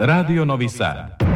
Radio Novi Sad.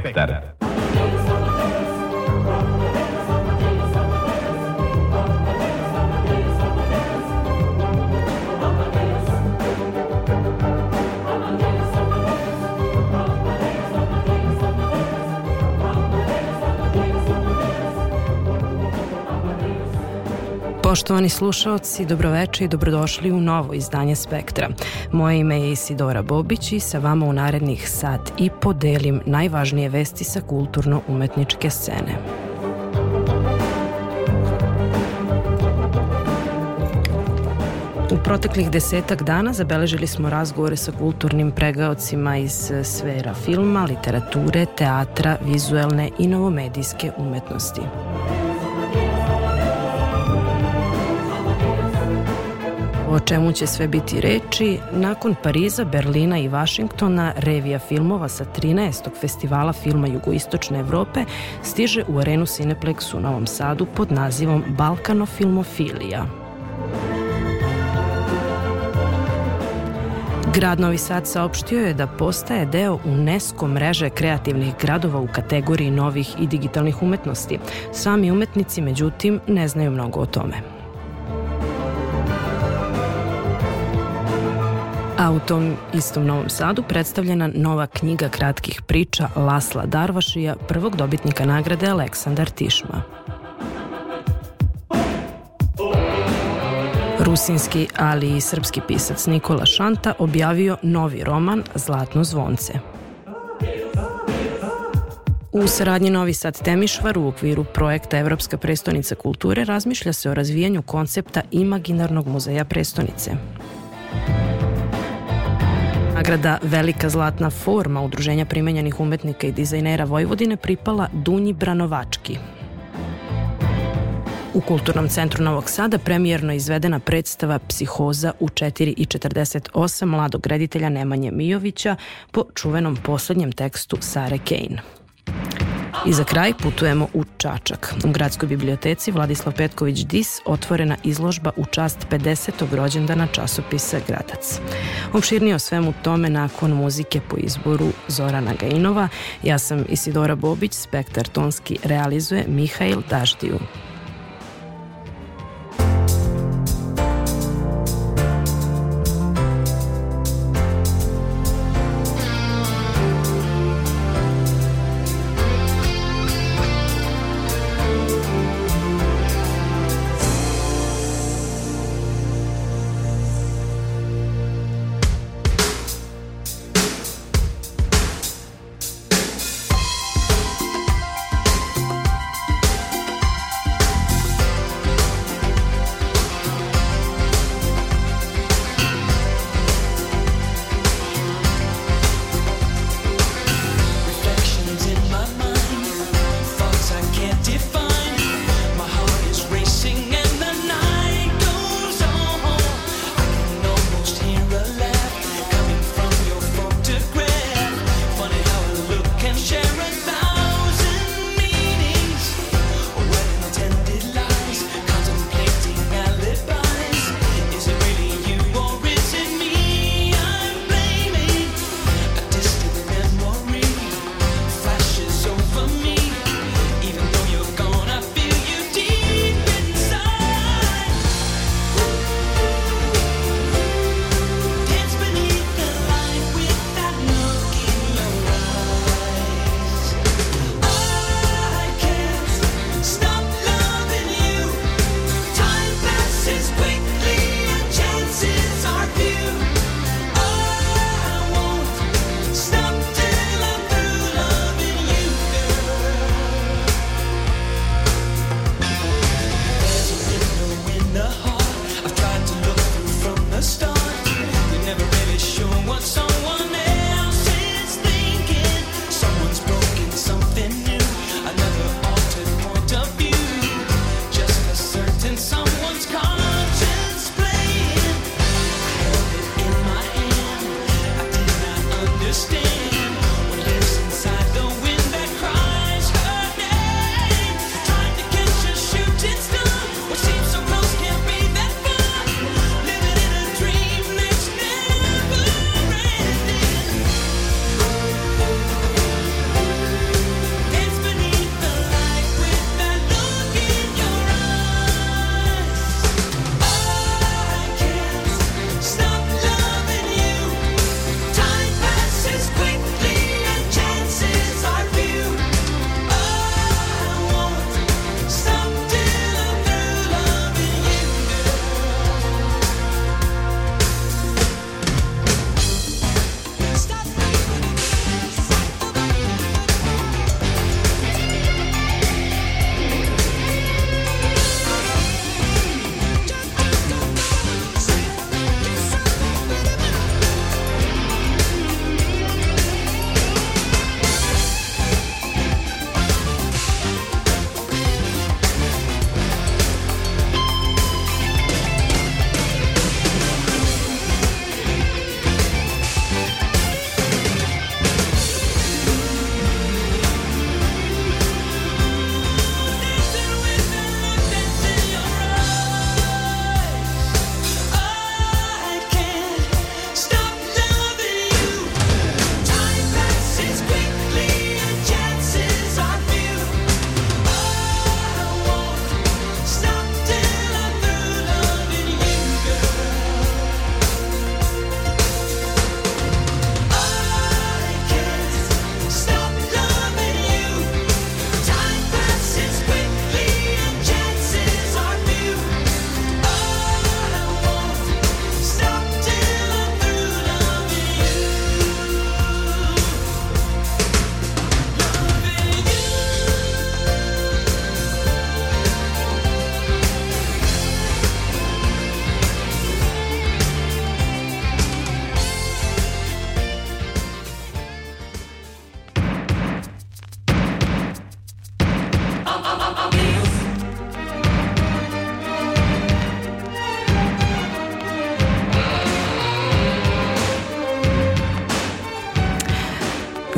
Spektar. Poštovani slušaoci, dobroveče i dobrodošli u novo izdanje Spektra. Moje ime je Isidora Bobić i sa vama u narednih sat i podelim najvažnije vesti sa kulturno-umetničke scene. U proteklih desetak dana zabeležili smo razgovore sa kulturnim pregaocima iz sfera filma, literature, teatra, vizuelne i novomedijske umetnosti. O čemu će sve biti reči, nakon Pariza, Berlina i Vašingtona, revija filmova sa 13. festivala filma Jugoistočne Evrope stiže u arenu Cineplex u Novom Sadu pod nazivom Balkanofilmofilija. Grad Novi Sad saopštio je da postaje deo UNESCO mreže kreativnih gradova u kategoriji novih i digitalnih umetnosti. Sami umetnici, međutim, ne znaju mnogo o tome. A u tom istom Novom Sadu predstavljena nova knjiga kratkih priča Lasla Darvašija, prvog dobitnika nagrade Aleksandar Tišma. Rusinski, ali i srpski pisac Nikola Šanta objavio novi roman Zlatno zvonce. U saradnji Novi Sad Temišvar u okviru projekta Evropska prestonica kulture razmišlja se o razvijanju koncepta imaginarnog muzeja prestonice. Nagrada Velika zlatna forma Udruženja primenjenih umetnika i dizajnera Vojvodine pripala Dunji Branovački. U Kulturnom centru Novog Sada premijerno izvedena predstava Psihoza u 4.48 mladog reditelja Nemanje Mijovića po čuvenom poslednjem tekstu Sare Kane. I za kraj putujemo u Čačak. U gradskoj biblioteci Vladislav Petković Dis otvorena izložba u čast 50. rođendana časopisa Gradac. Opširnije o svemu tome nakon muzike po izboru Zorana Gainova. Ja sam Isidora Bobić, spektar tonski realizuje Mihail Daždiju.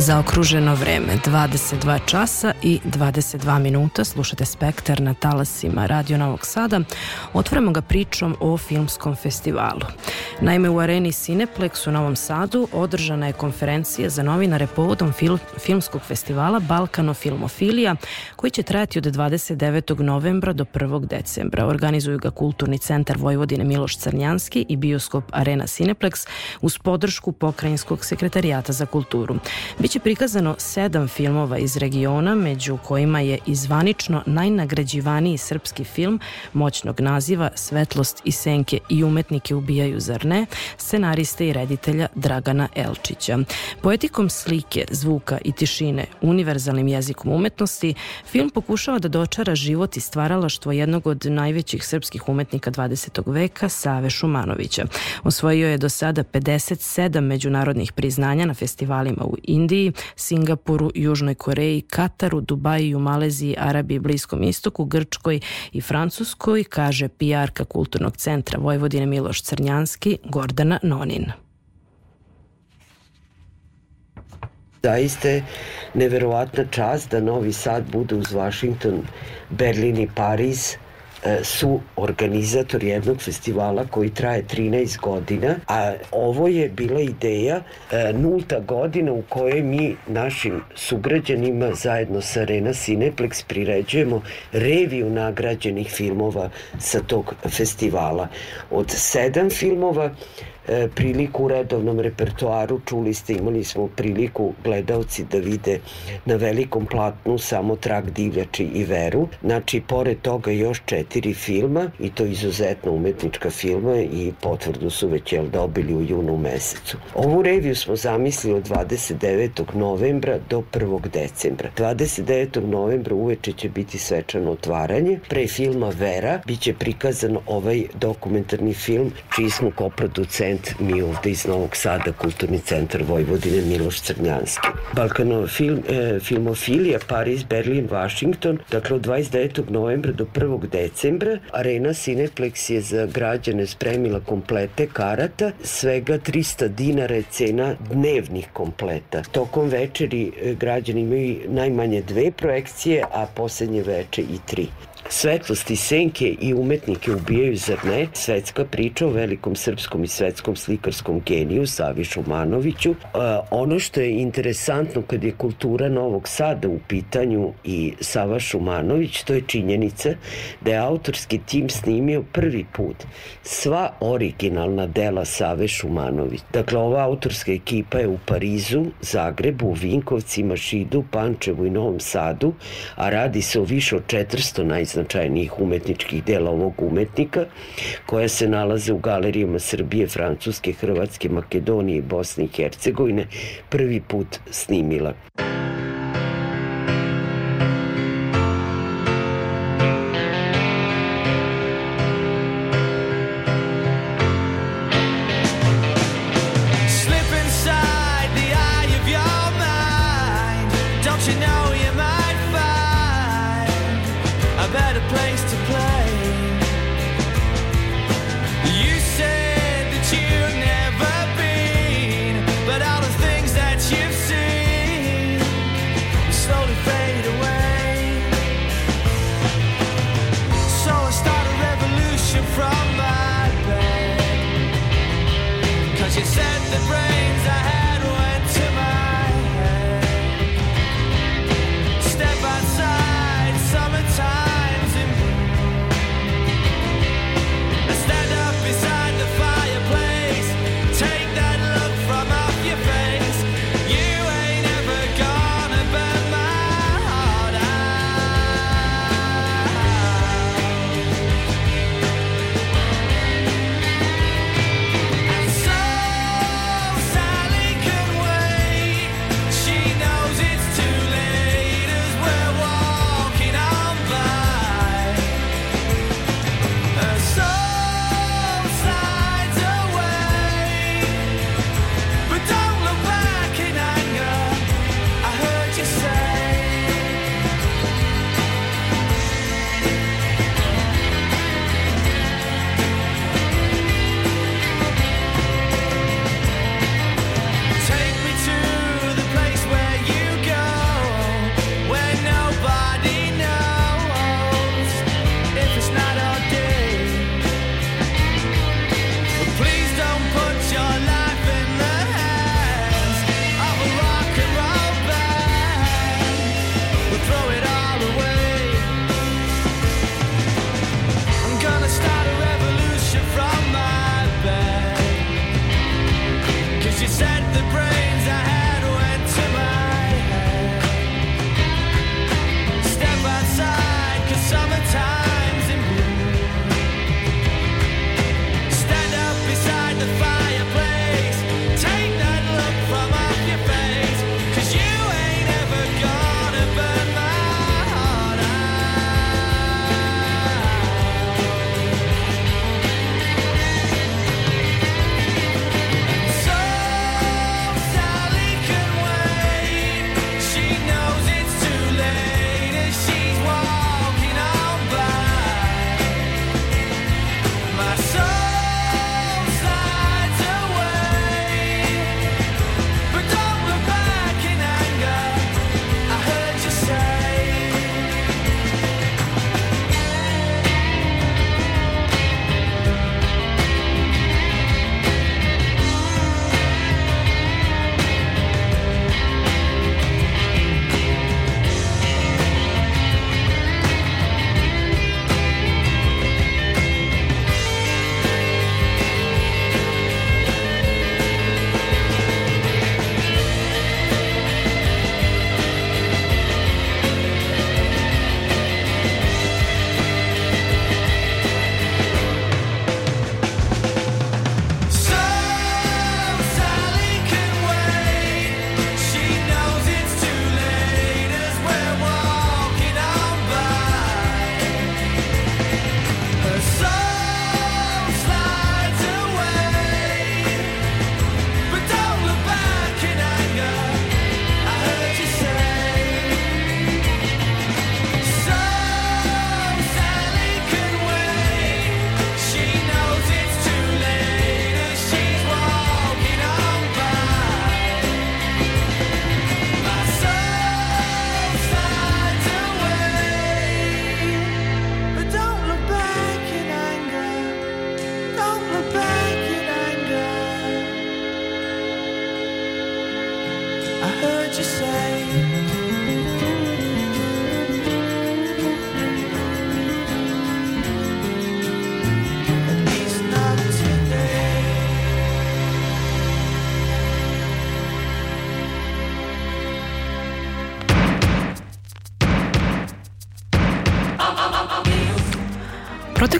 Zaokruženo vreme 22 časa i 22 minuta slušate Spektar na talasima Radio Novog Sada. Otvoramo ga pričom o filmskom festivalu. Naime, u areni Cineplex u Novom Sadu održana je konferencija za novinare povodom fil filmskog festivala Balkano Filmofilija koji će trajati od 29. novembra do 1. decembra. Organizuju ga Kulturni centar Vojvodine Miloš Crnjanski i bioskop Arena Cineplex uz podršku Pokrajinskog sekretarijata za kulturu. Biće prikazano sedam filmova iz regiona, među kojima je izvanično najnagrađivaniji srpski film moćnog naziva Svetlost i senke i umetnike ubijaju zar ne, scenariste i reditelja Dragana Elčića. Poetikom slike, zvuka i tišine, univerzalnim jezikom umetnosti, film pokušava da dočara život i stvaralaštvo jednog od najvećih srpskih umetnika 20. veka, Save Šumanovića. Osvojio je do sada 57 međunarodnih priznanja na festivalima u Indiji, Singapuru, Južnoj Koreji, Kataru, Dubaju, Maleziji, Arabiji, Bliskom istoku, Grčkoj i Francuskoj, kaže PR-ka Kulturnog centra Vojvodine Miloš Crnjanski, Gordana Nonin. Zaista je neverovatna čast da Novi Sad bude uz Washington, Berlin i Pariz E, su organizator jednog festivala koji traje 13 godina, a ovo je bila ideja e, nulta godina u kojoj mi našim sugrađanima zajedno sa Arena Cineplex priređujemo reviju nagrađenih filmova sa tog festivala. Od sedam filmova priliku u redovnom repertoaru, čuli ste, imali smo priliku gledalci da vide na velikom platnu samo Trak divljači i veru. Znači, pored toga još četiri filma i to izuzetno umetnička filma i potvrdu su već jel dobili u junu mesecu. Ovu reviju smo zamislili od 29. novembra do 1. decembra. 29. novembra uveče će biti svečano otvaranje. Pre filma Vera biće prikazan ovaj dokumentarni film čiji smo koproducent producent mi ovde iz Novog Sada, Kulturni centar Vojvodine Miloš Crnjanski. Balkano film, e, filmofilija Paris, Berlin, Washington, dakle od 29. novembra do 1. decembra. Arena Cineplex je za građane spremila komplete karata, svega 300 dinara je cena dnevnih kompleta. Tokom večeri e, građani imaju najmanje dve projekcije, a poslednje veče i tri. Svetlosti, senke i umetnike ubijaju, zar ne? Svetska priča o velikom srpskom i svetskom slikarskom geniju Savi Šumanoviću. E, ono što je interesantno kad je kultura Novog Sada u pitanju i Sava Šumanović, to je činjenica da je autorski tim snimio prvi put sva originalna dela Save Šumanović. Dakle, ova autorska ekipa je u Parizu, Zagrebu, Vinkovcima, Šidu, Pančevu i Novom Sadu, a radi se o više od 400 najznačajnijih najznačajnijih umetničkih dela ovog umetnika, koja se nalaze u galerijama Srbije, Francuske, Hrvatske, Makedonije Bosne i Hercegovine, prvi put snimila.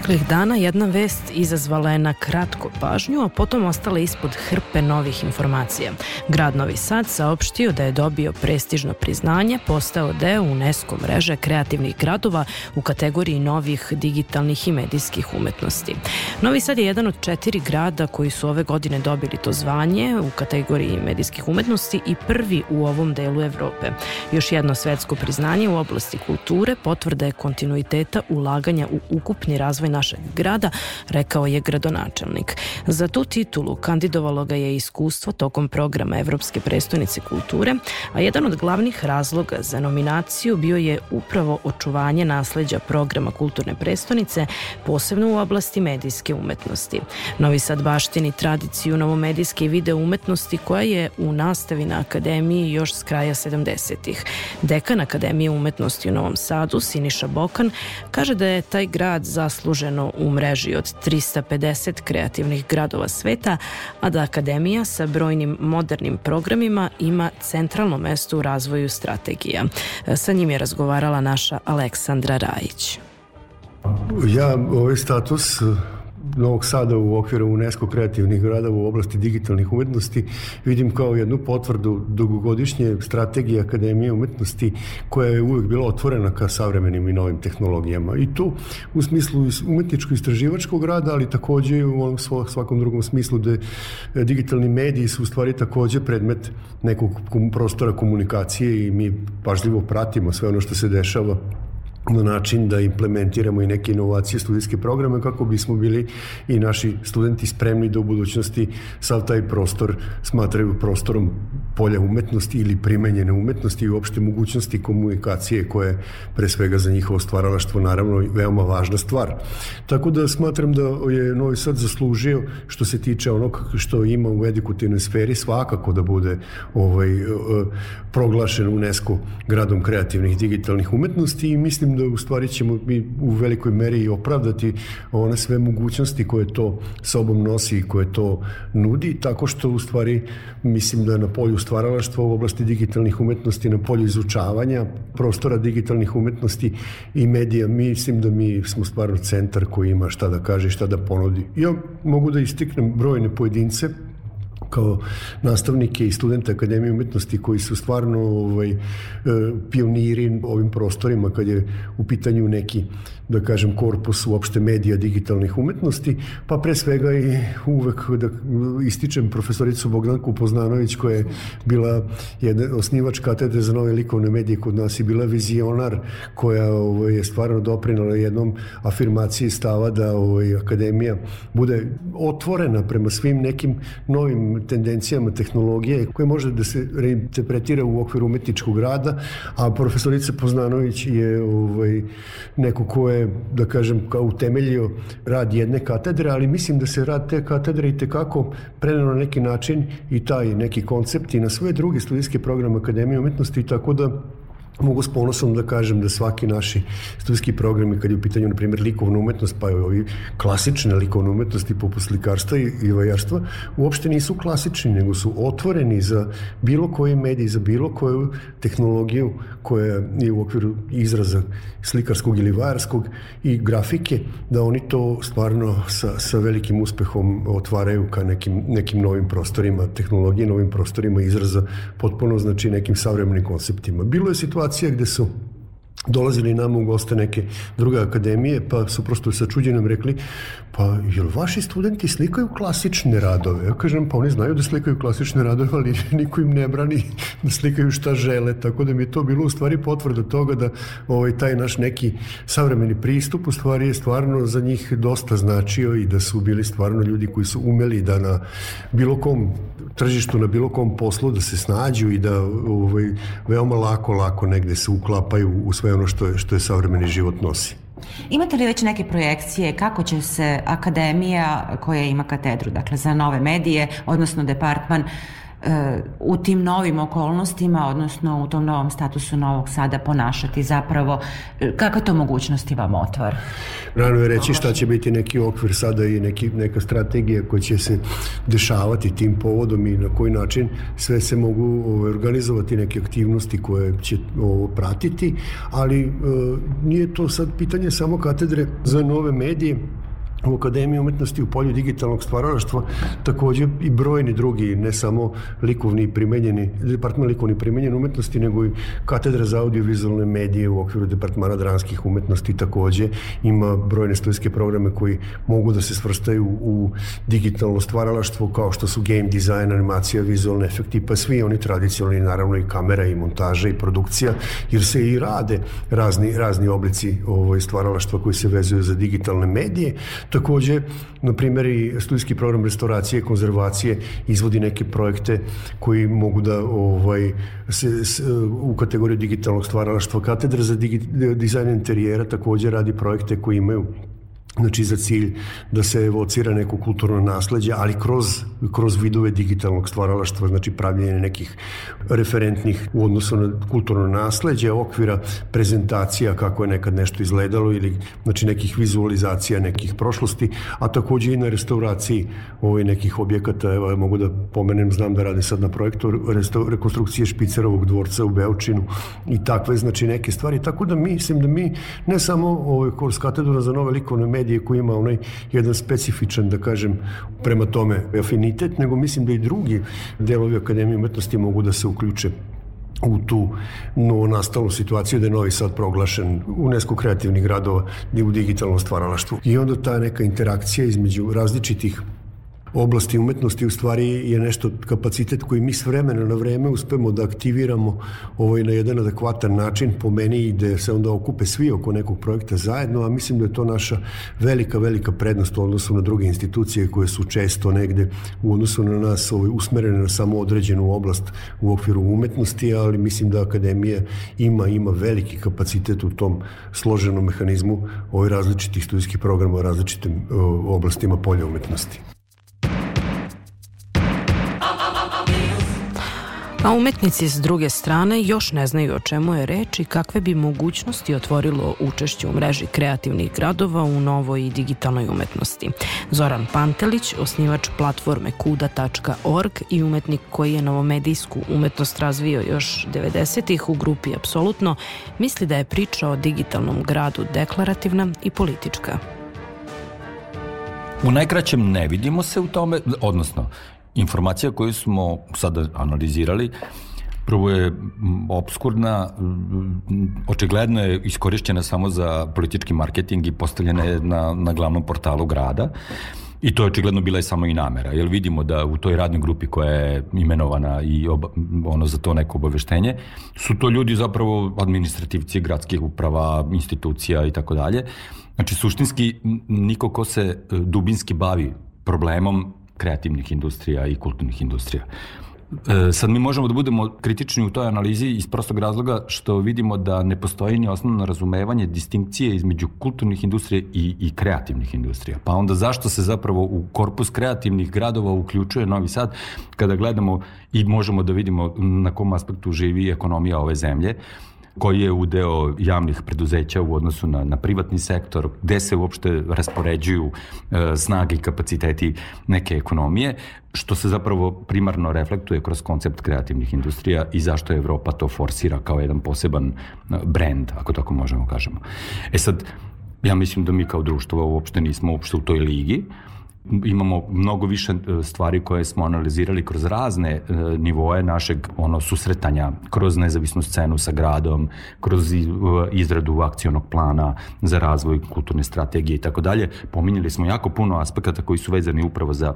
Proteklih dana jedna vest izazvala je na kratko pažnju, a potom ostala ispod hrpe novih informacija. Grad Novi Sad saopštio da je dobio prestižno priznanje, postao deo UNESCO mreže kreativnih gradova u kategoriji novih digitalnih i medijskih umetnosti. Novi Sad je jedan od četiri grada koji su ove godine dobili to zvanje u kategoriji medijskih umetnosti i prvi u ovom delu Evrope. Još jedno svetsko priznanje u oblasti kulture potvrda je kontinuiteta ulaganja u ukupni razvoj našeg grada, rekao je gradonačelnik. Za tu titulu kandidovalo ga je iskustvo tokom programa Evropske prestonice kulture, a jedan od glavnih razloga za nominaciju bio je upravo očuvanje nasleđa programa kulturne prestonice, posebno u oblasti medijske umetnosti. Novi Sad baštini tradiciju novomedijske i video umetnosti koja je u nastavi na akademiji još s kraja 70-ih. Dekan Akademije umetnosti u Novom Sadu, Siniša Bokan, kaže da je taj grad zasluženo u mreži od 350 kreativnih gradova sveta, a da Akademija sa brojnim modernim programima ima centralno mesto u razvoju strategija. Sa njim je razgovarala naša Aleksandra Rajić. Ja ovaj status Novog Sada u okviru UNESCO kreativnih grada u oblasti digitalnih umetnosti vidim kao jednu potvrdu dugogodišnje strategije Akademije umetnosti koja je uvek bila otvorena ka savremenim i novim tehnologijama. I tu u smislu umetničko-istraživačkog rada, ali takođe u onom svakom drugom smislu da digitalni mediji su u stvari takođe predmet nekog prostora komunikacije i mi pažljivo pratimo sve ono što se dešava na način da implementiramo i neke inovacije studijske programe kako bismo bili i naši studenti spremni da u budućnosti sav taj prostor smatraju prostorom polja umetnosti ili primenjene umetnosti i uopšte mogućnosti komunikacije koje pre svega za njihovo stvaralaštvo naravno veoma važna stvar. Tako da smatram da je Novi Sad zaslužio što se tiče onog što ima u edukativnoj sferi svakako da bude ovaj, e, proglašen UNESCO gradom kreativnih digitalnih umetnosti i mislim da u stvari ćemo mi u velikoj meri i opravdati one sve mogućnosti koje to sobom nosi i koje to nudi, tako što u stvari mislim da na polju stvaralaštva u oblasti digitalnih umetnosti, na polju izučavanja prostora digitalnih umetnosti i medija, mislim da mi smo stvarno centar koji ima šta da kaže i šta da ponudi. Ja mogu da istiknem brojne pojedince kao nastavnike i studente Akademije umetnosti koji su stvarno ovaj, e, pioniri ovim prostorima kad je u pitanju neki da kažem, korpus uopšte medija digitalnih umetnosti, pa pre svega i uvek da ističem profesoricu Bogdanku Poznanović koja je bila jedna osnivač katedre za nove likovne medije kod nas i bila vizionar koja ovaj, je stvarno doprinala jednom afirmaciji stava da ovaj, akademija bude otvorena prema svim nekim novim tendencijama tehnologije koje može da se reinterpretira u okviru umetničkog rada, a profesorica Poznanović je ovaj, neko ko je je, da kažem, kao utemeljio rad jedne katedre, ali mislim da se rad te katedre i tekako preneo na neki način i taj neki koncept i na sve druge studijske programe Akademije umetnosti, tako da Mogu s ponosom da kažem da svaki naši studijski programi, kad je u pitanju, na primjer, likovna umetnost, pa ovi klasične likovne umetnosti poput slikarstva i, i vajarstva, uopšte nisu klasični, nego su otvoreni za bilo koji medij, za bilo koju tehnologiju koja je u okviru izraza slikarskog ili vajarskog i grafike, da oni to stvarno sa, sa velikim uspehom otvaraju ka nekim, nekim novim prostorima tehnologije, novim prostorima izraza, potpuno znači nekim savremenim konceptima. Bilo je situacija situacija gde su dolazili nam u goste neke druge akademije, pa su prosto sa čuđenom rekli, pa jel vaši studenti slikaju klasične radove? Ja kažem, pa oni znaju da slikaju klasične radove, ali niko im ne brani da slikaju šta žele, tako da mi je to bilo u stvari potvrda toga da ovaj, taj naš neki savremeni pristup u stvari je stvarno za njih dosta značio i da su bili stvarno ljudi koji su umeli da na bilo kom tržištu, na bilo kom poslu da se snađu i da ovaj, veoma lako, lako negde se uklapaju u sve ono što je, što je savremeni život nosi. Imate li već neke projekcije kako će se akademija koja ima katedru, dakle za nove medije, odnosno departman, u tim novim okolnostima, odnosno u tom novom statusu Novog Sada ponašati zapravo? Kakve to mogućnosti vam otvara? Rano je reći šta će biti neki okvir sada i neki, neka strategija koja će se dešavati tim povodom i na koji način sve se mogu ovaj, organizovati neke aktivnosti koje će ovo pratiti, ali e, nije to sad pitanje samo katedre za nove medije, u Akademiji umetnosti u polju digitalnog stvaralaštva takođe i brojni drugi, ne samo likovni i primenjeni, departman likovni i primenjeni umetnosti, nego i katedra za audiovizualne medije u okviru departmana dranskih umetnosti takođe ima brojne studijske programe koji mogu da se svrstaju u digitalno stvaralaštvo kao što su game design, animacija, vizualne efekti, pa svi oni tradicionalni, naravno i kamera i montaža i produkcija, jer se i rade razni, razni oblici ovoj stvaralaštva koji se vezuju za digitalne medije. Takođe, na primjer, i studijski program restauracije konzervacije izvodi neke projekte koji mogu da ovaj, se, se u kategoriju digitalnog stvaralaštva. Katedra za digi, dizajn interijera takođe radi projekte koji imaju znači za cilj da se evocira neko kulturno nasledđe, ali kroz, kroz vidove digitalnog stvaralaštva, znači pravljenje nekih referentnih u odnosu na kulturno nasledđe, okvira prezentacija kako je nekad nešto izgledalo ili znači nekih vizualizacija nekih prošlosti, a takođe i na restauraciji ovaj nekih objekata, evo mogu da pomenem, znam da rade sad na projektu rekonstrukcije Špicerovog dvorca u Beočinu i takve znači neke stvari, tako da mislim da mi ne samo ovaj kurs katedra za nove likovne medije medije koji ima onaj jedan specifičan, da kažem, prema tome afinitet, nego mislim da i drugi delovi Akademije umetnosti mogu da se uključe u tu novo nastalu situaciju da je Novi Sad proglašen UNESCO kreativnih gradova u digitalnom stvaralaštvu. I onda ta neka interakcija između različitih oblasti umetnosti u stvari je nešto kapacitet koji mi s vremena na vreme uspemo da aktiviramo ovaj na jedan adekvatan način po meni i da se onda okupe svi oko nekog projekta zajedno, a mislim da je to naša velika, velika prednost u odnosu na druge institucije koje su često negde u odnosu na nas ovaj, usmerene na samo određenu oblast u okviru umetnosti, ali mislim da Akademija ima, ima veliki kapacitet u tom složenom mehanizmu ovih različitih studijskih programa u različitim oblastima polja umetnosti. A umetnici s druge strane još ne znaju o čemu je reč i kakve bi mogućnosti otvorilo učešće u mreži kreativnih gradova u novoj i digitalnoj umetnosti. Zoran Pantelić, osnivač platforme kuda.org i umetnik koji je novomedijsku umetnost razvio još 90-ih u grupi Apsolutno, misli da je priča o digitalnom gradu deklarativna i politička. U najkraćem ne vidimo se u tome, odnosno informacija koju smo sada analizirali prvo je obskurna, očigledno je iskorišćena samo za politički marketing i postavljena je na, na glavnom portalu grada. I to je očigledno bila i samo i namera, jer vidimo da u toj radnoj grupi koja je imenovana i oba, ono za to neko obaveštenje, su to ljudi zapravo administrativci gradskih uprava, institucija i tako dalje. Znači, suštinski, niko ko se dubinski bavi problemom kreativnih industrija i kulturnih industrija. E, sad mi možemo da budemo kritični u toj analizi iz prostog razloga što vidimo da ne postoji ni osnovno razumevanje distinkcije između kulturnih industrija i, i kreativnih industrija. Pa onda zašto se zapravo u korpus kreativnih gradova uključuje Novi Sad kada gledamo i možemo da vidimo na kom aspektu živi ekonomija ove zemlje koji je udeo javnih preduzeća u odnosu na, na privatni sektor, gde se uopšte raspoređuju e, snage i kapaciteti neke ekonomije, što se zapravo primarno reflektuje kroz koncept kreativnih industrija i zašto Evropa to forsira kao jedan poseban e, brand, ako tako možemo kažemo. E sad, ja mislim da mi kao društvo uopšte nismo uopšte u toj ligi, imamo mnogo više e, stvari koje smo analizirali kroz razne e, nivoe našeg ono susretanja kroz nezavisnu scenu sa gradom, kroz izradu akcionog plana za razvoj kulturne strategije i tako dalje. Pominjali smo jako puno aspekata koji su vezani upravo za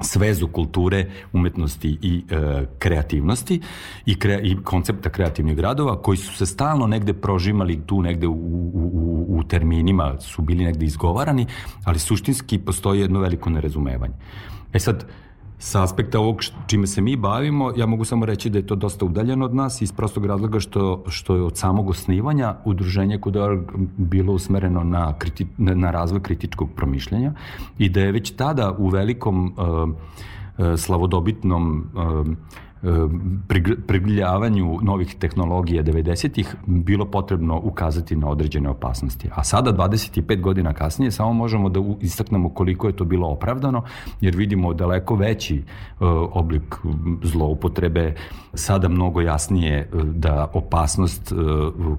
svezu kulture, umetnosti i e, kreativnosti i, kre, i koncepta kreativnih gradova koji su se stalno negde prožimali tu negde u, u, u terminima su bili negde izgovarani, ali suštinski postoji jedno veliko nerazumevanje. E sad, Sa aspekta ovog čime se mi bavimo, ja mogu samo reći da je to dosta udaljeno od nas iz prostog razloga što, što je od samog osnivanja udruženje kod bilo usmereno na, kriti, na razvoj kritičkog promišljanja i da je već tada u velikom uh, slavodobitnom prigriljavanju novih tehnologija 90-ih bilo potrebno ukazati na određene opasnosti. A sada, 25 godina kasnije, samo možemo da istaknemo koliko je to bilo opravdano, jer vidimo daleko veći oblik zloupotrebe, sada mnogo jasnije da opasnost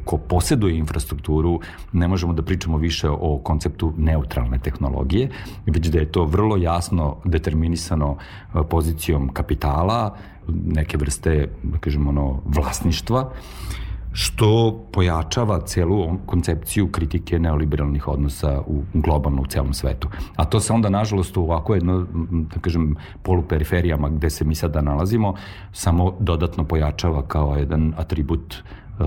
ko posjeduje infrastrukturu, ne možemo da pričamo više o konceptu neutralne tehnologije, već da je to vrlo jasno determinisano pozicijom kapitala, neke vrste, da kažemo, ono, vlasništva, što pojačava celu koncepciju kritike neoliberalnih odnosa u globalno u celom svetu. A to se onda nažalost u ovako jedno da kažem poluperiferijama gde se mi sada nalazimo samo dodatno pojačava kao jedan atribut e,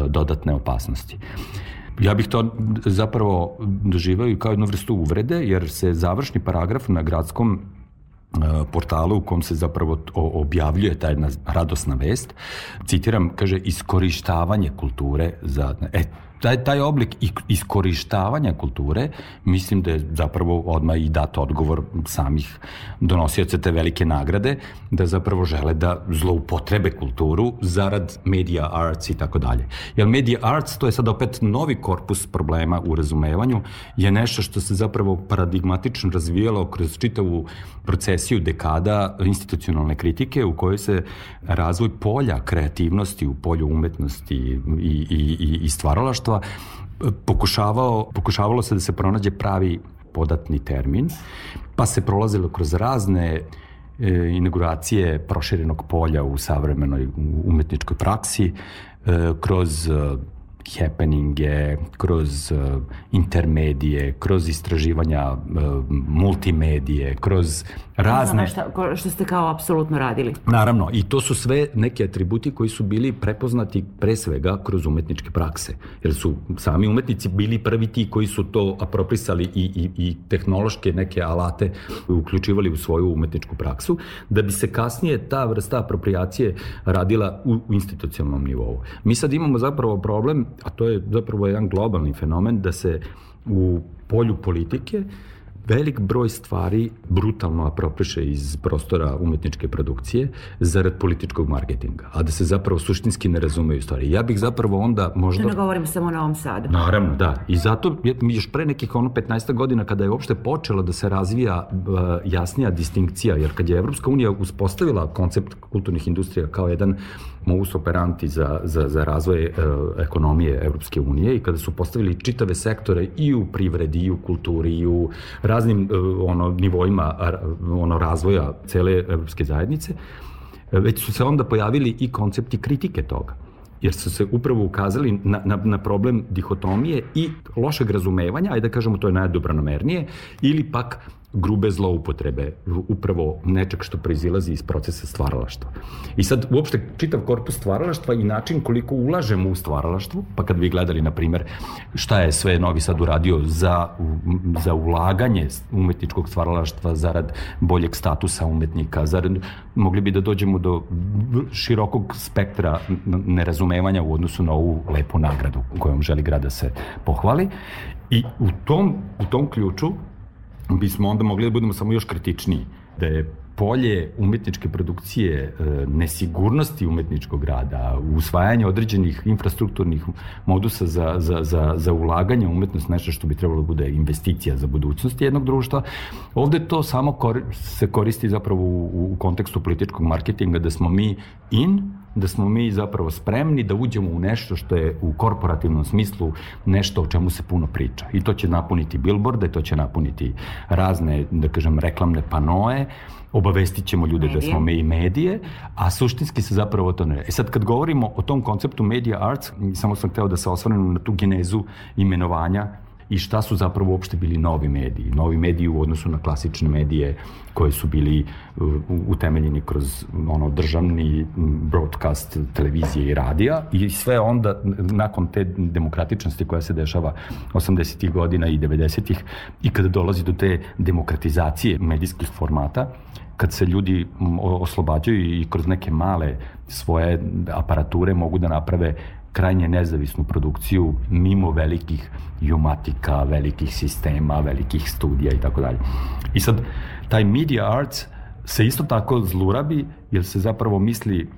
dodatne opasnosti. Ja bih to zapravo doživao kao jednu vrstu uvrede, jer se završni paragraf na gradskom portalu u kom se zapravo objavljuje ta jedna radosna vest. Citiram, kaže, iskorištavanje kulture za... E, taj, taj oblik iskorištavanja kulture, mislim da je zapravo odmah i dat odgovor samih donosioca te velike nagrade, da zapravo žele da zloupotrebe kulturu zarad media arts i tako dalje. Jer media arts, to je sad opet novi korpus problema u razumevanju, je nešto što se zapravo paradigmatično razvijalo kroz čitavu procesiju dekada institucionalne kritike u kojoj se razvoj polja kreativnosti u polju umetnosti i, i, i, i stvaralaštva ministarstva pokušavao, pokušavalo se da se pronađe pravi podatni termin, pa se prolazilo kroz razne e, inauguracije proširenog polja u savremenoj umetničkoj praksi, e, kroz happeninge, kroz uh, intermedije, kroz istraživanja uh, multimedije, kroz razne... Ono šta, što ste kao apsolutno radili. Naravno, i to su sve neki atributi koji su bili prepoznati pre svega kroz umetničke prakse. Jer su sami umetnici bili prvi ti koji su to aproprisali i, i, i tehnološke neke alate uključivali u svoju umetničku praksu, da bi se kasnije ta vrsta apropriacije radila u, u institucionalnom nivou. Mi sad imamo zapravo problem a to je zapravo jedan globalni fenomen da se u polju politike velik broj stvari brutalno apropriše iz prostora umetničke produkcije zarad političkog marketinga, a da se zapravo suštinski ne razumeju stvari. Ja bih zapravo onda možda... Da ne govorim samo o Novom Sadu. Naravno, da. I zato još pre nekih ono 15 godina kada je uopšte počela da se razvija uh, jasnija distinkcija, jer kad je Evropska unija uspostavila koncept kulturnih industrija kao jedan modus operanti za, za, za razvoj uh, ekonomije Evropske unije i kada su postavili čitave sektore i u privredi, i u kulturi, i u raznim uh, ono, nivoima ono, razvoja cele Evropske zajednice, već su se onda pojavili i koncepti kritike toga jer su se upravo ukazali na, na, na problem dihotomije i lošeg razumevanja, ajde da kažemo to je najdobronamernije, ili pak grube zloupotrebe, upravo nečeg što proizilazi iz procesa stvaralaštva. I sad uopšte čitav korpus stvaralaštva i način koliko ulažemo u stvaralaštvo, pa kad vi gledali, na primer, šta je sve Novi Sad uradio za, za ulaganje umetničkog stvaralaštva zarad boljeg statusa umetnika, zarad, mogli bi da dođemo do širokog spektra nerazumevanja u odnosu na ovu lepu nagradu kojom želi grad da se pohvali. I u tom, u tom ključu bismo onda mogli da budemo samo još kritičniji. Da je polje umetničke produkcije, e, nesigurnosti umetničkog rada, usvajanje određenih infrastrukturnih modusa za, za, za, za ulaganje u umetnost, nešto što bi trebalo da bude investicija za budućnost jednog društva, ovde to samo kor, se koristi zapravo u, u kontekstu političkog marketinga, da smo mi in, da smo mi zapravo spremni da uđemo u nešto što je u korporativnom smislu nešto o čemu se puno priča. I to će napuniti billboarde, to će napuniti razne, da kažem, reklamne panoe, obavestit ćemo ljude medije. da smo me i medije, a suštinski se zapravo to ne... E sad kad govorimo o tom konceptu media arts, samo sam hteo da se osvrnem na tu genezu imenovanja i šta su zapravo uopšte bili novi mediji. Novi mediji u odnosu na klasične medije koje su bili uh, utemeljeni kroz ono državni broadcast televizije i radija i sve onda nakon te demokratičnosti koja se dešava 80. godina i 90. i kada dolazi do te demokratizacije medijskih formata, kad se ljudi oslobađaju i kroz neke male svoje aparature mogu da naprave krajnje nezavisnu produkciju mimo velikih jumatika, velikih sistema, velikih studija i tako dalje. I sad, taj media arts se isto tako zlurabi, jer se zapravo misli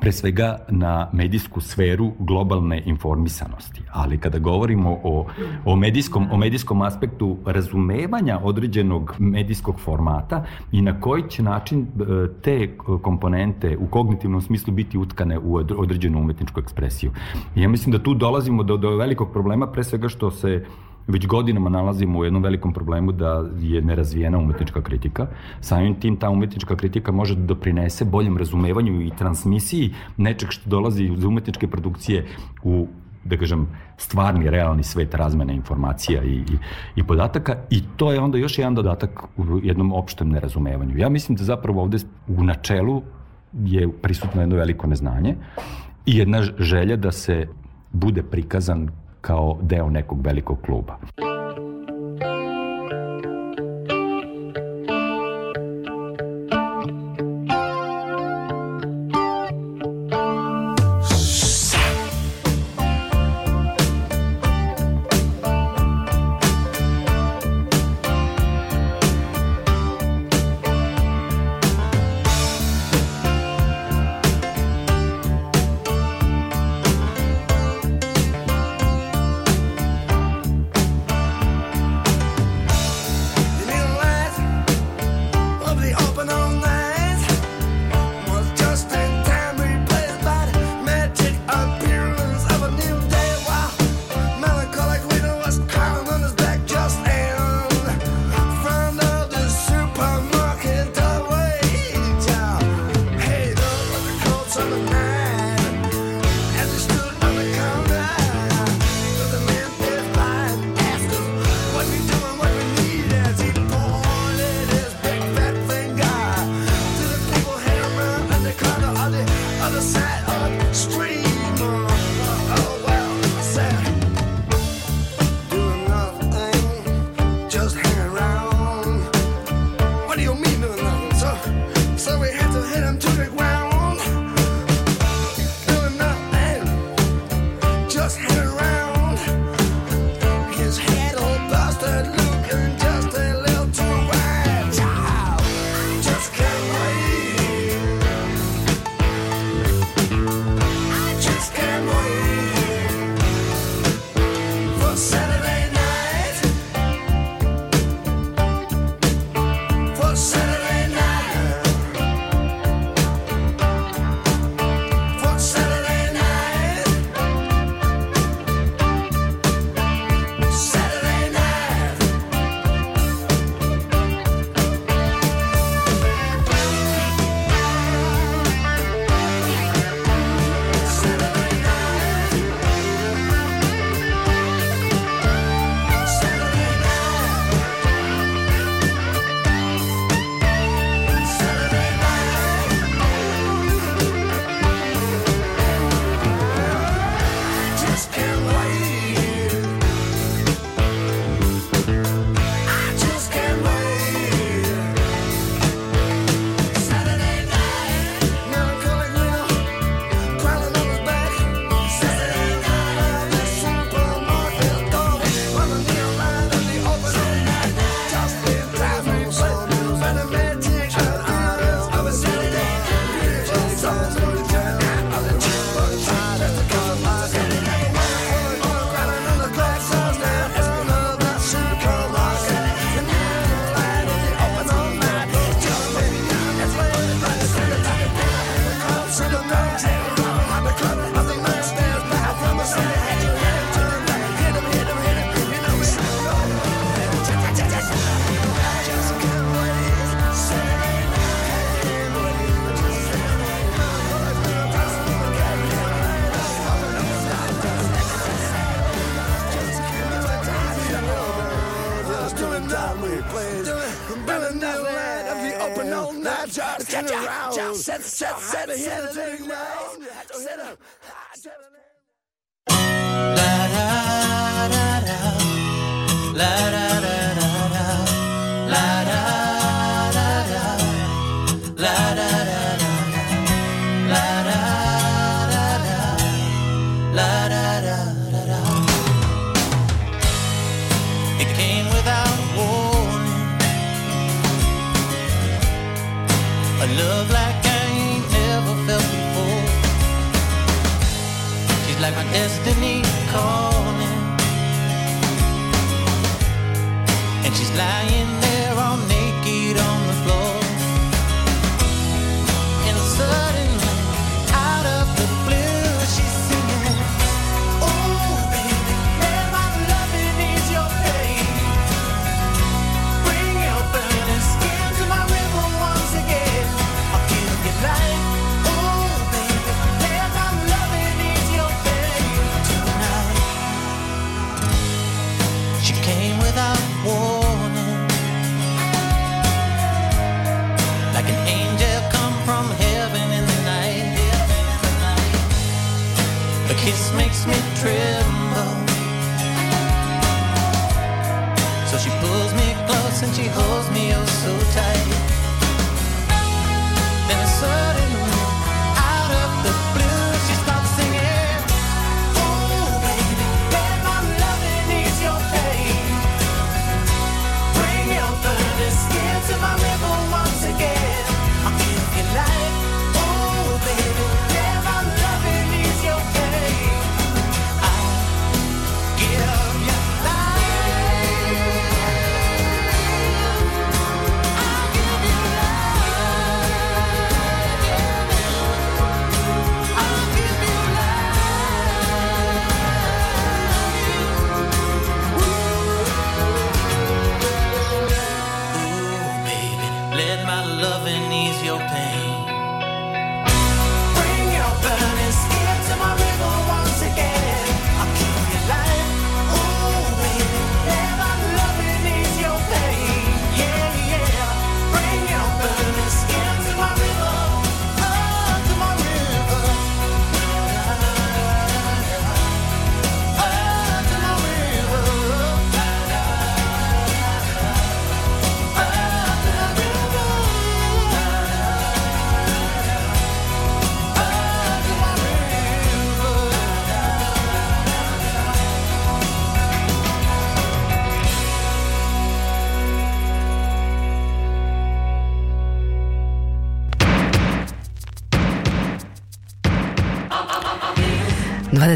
pre svega na medijsku sferu globalne informisanosti. Ali kada govorimo o, o, medijskom, o medijskom aspektu razumevanja određenog medijskog formata i na koji će način e, te komponente u kognitivnom smislu biti utkane u određenu umetničku ekspresiju. Ja mislim da tu dolazimo do, do velikog problema, pre svega što se već godinama nalazimo u jednom velikom problemu da je nerazvijena umetnička kritika. Samim tim ta umetnička kritika može da doprinese boljem razumevanju i transmisiji nečeg što dolazi iz umetničke produkcije u da kažem, stvarni, realni svet razmene informacija i, i, i podataka i to je onda još jedan dodatak u jednom opštem nerazumevanju. Ja mislim da zapravo ovde u načelu je prisutno jedno veliko neznanje i jedna želja da se bude prikazan kao deo nekog velikog kluba.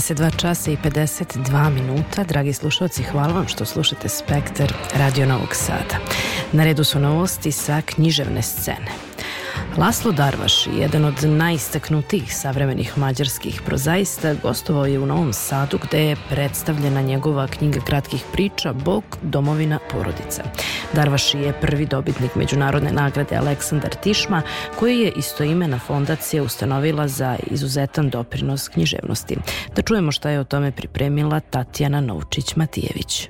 22 časa i 52 minuta. Dragi slušalci, hvala vam što slušate Spektar Radio Novog Sada. Na redu su novosti sa književne scene. Laslo Darvaš, jedan od najistaknutijih savremenih mađarskih prozaista, gostovao je u Novom Sadu gde je predstavljena njegova knjiga kratkih priča Bog, domovina, porodica. Darvaši je prvi dobitnik međunarodne nagrade Aleksandar Tišma, koji je istoimena fondacija ustanovila za izuzetan doprinos književnosti. Da čujemo šta je o tome pripremila Tatjana Novčić-Matijević.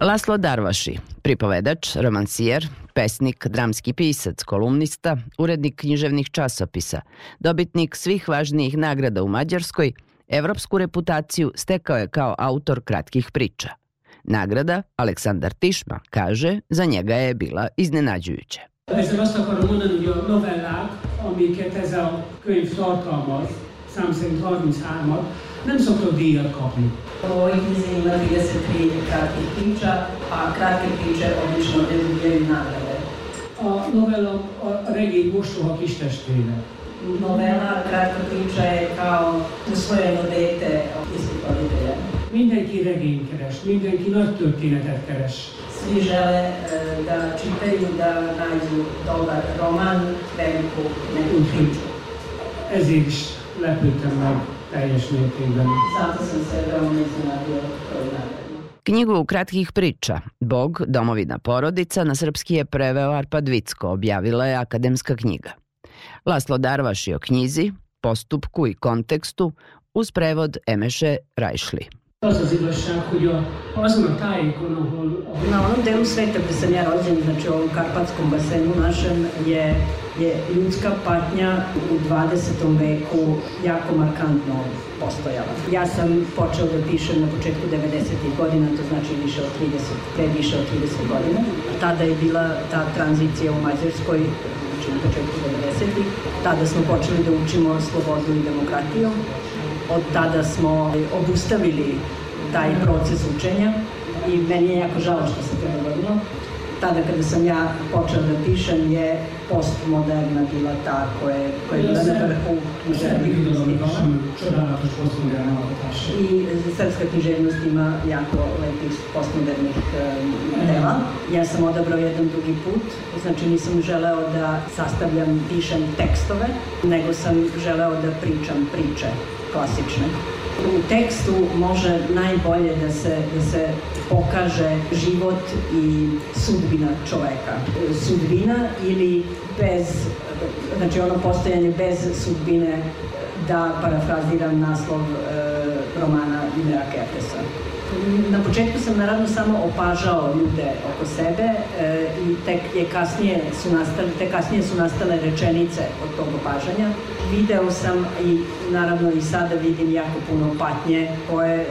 Laslo Darvaši, pripovedač, romancijer, pesnik, dramski pisac, kolumnista, urednik književnih časopisa, dobitnik svih važnijih nagrada u Mađarskoj, evropsku reputaciju stekao je kao autor kratkih priča. Nagrada Aleksandar Tišma, kaže, za njega je bila iznenađujuća. Ezzel azt akarom mondani, hogy a novellák, amiket ez a könyv tartalmaz, szám szerint 33-at, nem szoktak díjat kapni. Ovoj knjizi ima 33 kratkih priča, a kratke priče obično ne dobijaju nagrade. A novella a regény mostoha kis testvére. Novela kratka priča je kao usvojeno dete ispitolitelja. Mindenki regényt keres, mindenki nagy történetet keres. Svi žele da čitaju, da nađu dobar roman, veliku neku priču. Ezért is lepődtem meg teljes mértékben. Zato sam se veoma iznenadio toj nagradi. Knjigu kratkih priča Bog, domovina porodica na srpski je preveo Arpad Vicko, objavila je akademska knjiga. Laslo Darvaš je o knjizi, postupku i kontekstu uz prevod Emeše Rajšli. Az az igazság, hogy a, azon a tájékon, ahol, ahol Na onom delu sveta gde sam ja rođen, znači u ovom karpatskom basenu našem, je, je ljudska patnja u 20. veku jako markantno postojala. Ja sam počeo da pišem na početku 90. godina, to znači više od 30, pre više od 30 godina. Tada je bila ta tranzicija u Mađarskoj, znači na početku 90. Tada smo počeli da učimo slobodu i demokratiju. Od tada smo obustavili taj proces učenja i meni je jako žao što se to dogodilo. tada kada sam ja počela da pišem je postmoderna bila ta koja je, koja je bila na vrhu književnih festivala. I srpska književnost ima jako lepih postmodernih um, dela. Ja sam odabrao jedan drugi put, znači nisam želeo da sastavljam, pišem tekstove, nego sam želeo da pričam priče klasične. U tekstu može najbolje da se, da se pokaže život i sudbina čoveka. Sudbina ili bez, znači ono postojanje bez sudbine, da parafraziram naslov e, romana Imera Kepesa. Na početku sam naravno samo opažao ljude oko sebe e, i tek je kasnije su nastale, tek kasnije su nastale rečenice od tog opažanja. Video sam i naravno i sada vidim jako puno patnje koje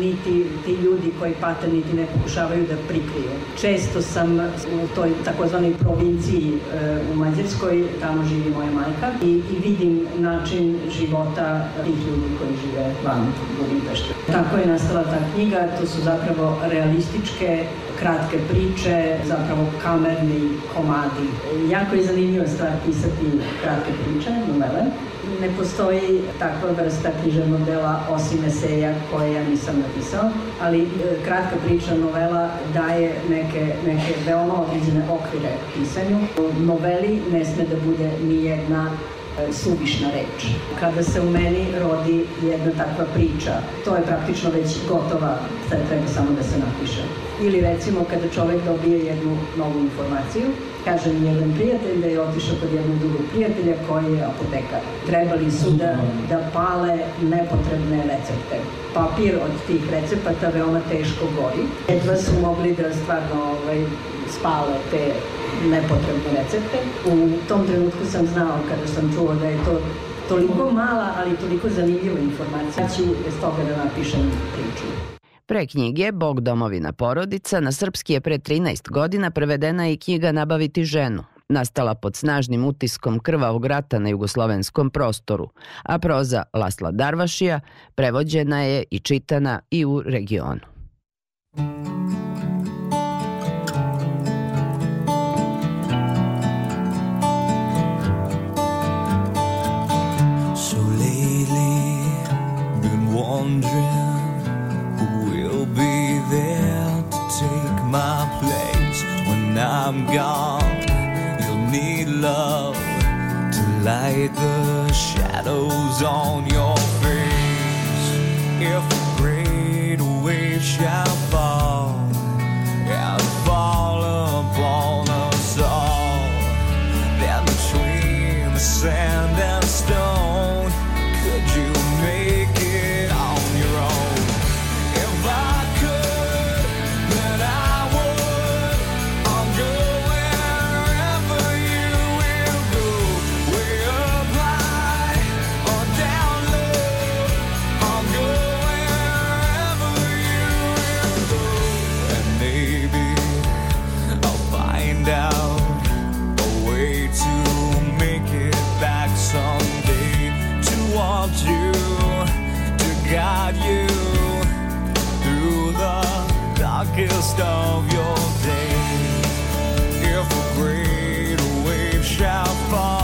niti ti ljudi koji pate niti ne pokušavaju da prikriju. Često sam u toj takozvanoj provinciji e, u Mađarskoj, tamo živi moja majka i, i vidim način života tih ljudi koji žive van Budimpešte. Tako je nastala ta knjiga, to su zapravo realističke kratke priče, zapravo kamerni komadi. Jako je zanimljiva stvar pisati kratke priče, novele. Ne postoji takva vrsta književnog dela osim eseja koje ja nisam napisao, ali e, kratka priča novela daje neke, neke veoma određene okvire pisanju. U noveli ne sme da bude ni jedna suvišna reč. Kada se u meni rodi jedna takva priča, to je praktično već gotova, sad treba samo da se napiše. Ili recimo kada čovek dobije jednu novu informaciju, kaže mi jedan prijatelj da je otišao kod jednog drugog prijatelja koji je apotekar. Trebali su da, da pale nepotrebne recepte. Papir od tih recepata veoma teško gori. Jedva su mogli da stvarno ovaj, spale te nepotrebne recepte. U tom trenutku sam znao kada sam čuo da je to toliko mala, ali toliko zanimljiva informacija. Ja ću bez toga da napišem priču. Pre knjige Bog domovina porodica na srpski je pre 13 godina prevedena i knjiga Nabaviti ženu, nastala pod snažnim utiskom krvavog rata na jugoslovenskom prostoru, a proza Lasla Darvašija prevođena je i čitana i u regionu. So wondering who will be there to take my place when I'm gone. You'll need love to light the shadows on your face. If a great wave shall fall and fall upon us all, then between the sand and darkest of your days. If a great wave shall fall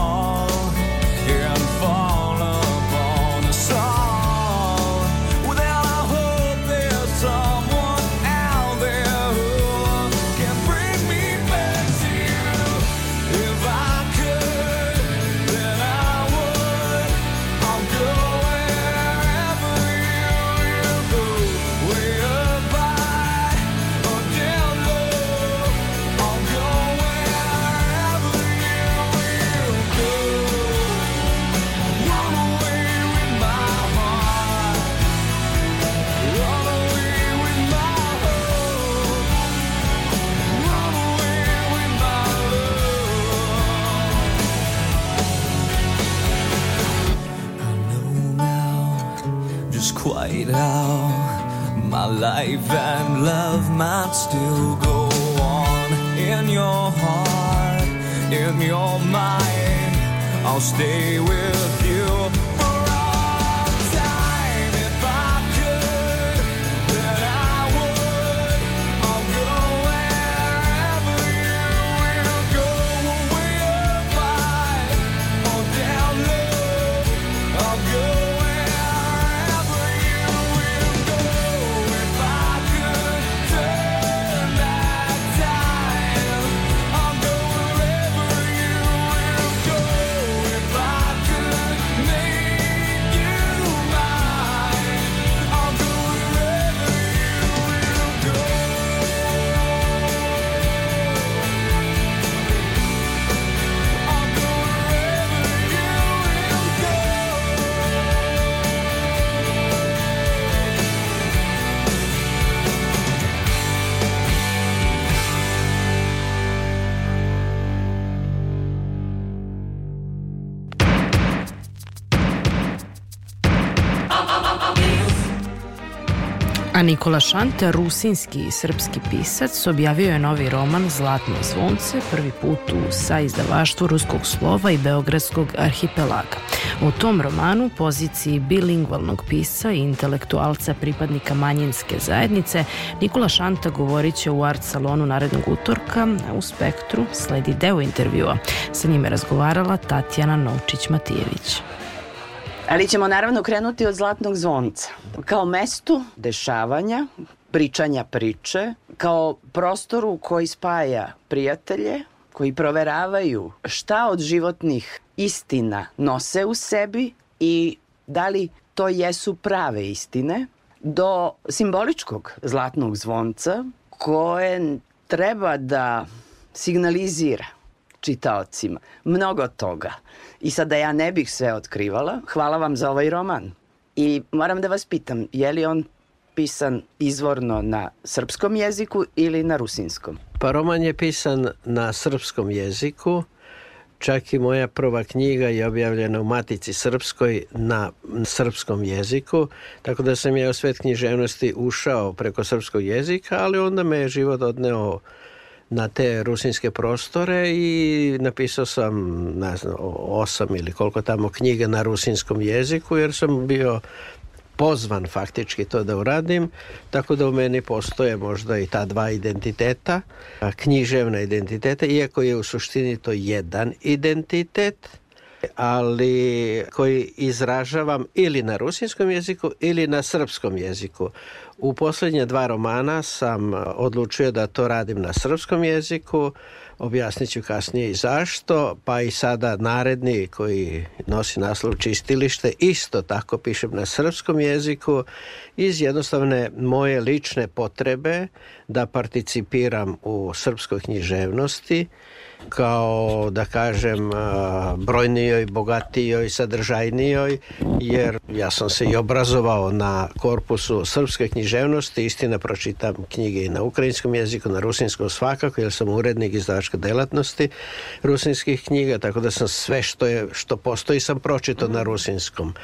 quite how my life and love might still go on in your heart, in your mind. I'll stay with you Nikola Šanta, rusinski i srpski pisac, objavio je novi roman Zlatno zvonce, prvi put u saizdavaštvu Ruskog slova i Beogradskog arhipelaga. U tom romanu, poziciji bilingvalnog pisa i intelektualca pripadnika manjinske zajednice, Nikola Šanta govorit će u art salonu narednog utorka, a u Spektru sledi deo intervjua. Sa njime razgovarala Tatjana Novčić-Matijević. Ali ćemo naravno krenuti od Zlatnog zvonca. Kao mestu dešavanja, pričanja priče, kao prostoru koji spaja prijatelje, koji proveravaju šta od životnih istina nose u sebi i da li to jesu prave istine, do simboličkog zlatnog zvonca koje treba da signalizira čitaocima mnogo toga. I sad da ja ne bih sve otkrivala, hvala vam za ovaj roman. I moram da vas pitam, je li on pisan izvorno na srpskom jeziku ili na rusinskom? Pa roman je pisan na srpskom jeziku, čak i moja prva knjiga je objavljena u Matici Srpskoj na srpskom jeziku, tako da sam ja u svet književnosti ušao preko srpskog jezika, ali onda me je život odneo na te rusinske prostore i napisao sam, ne znam, osam ili koliko tamo knjiga na rusinskom jeziku, jer sam bio pozvan faktički to da uradim, tako da u meni postoje možda i ta dva identiteta, književna identiteta, iako je u suštini to jedan identitet, ali koji izražavam ili na rusinskom jeziku ili na srpskom jeziku. U poslednje dva romana sam odlučio da to radim na srpskom jeziku, objasnit ću kasnije i zašto, pa i sada naredni koji nosi naslov Čistilište, isto tako pišem na srpskom jeziku iz jednostavne moje lične potrebe da participiram u srpskoj književnosti kao da kažem brojnijoj, bogatijoj, sadržajnijoj jer ja sam se i obrazovao na korpusu srpske književnosti istina pročitam knjige i na ukrajinskom jeziku na rusinskom svakako jer sam urednik izdavačke delatnosti rusinskih knjiga tako da sam sve što, je, što postoji sam pročitao na rusinskom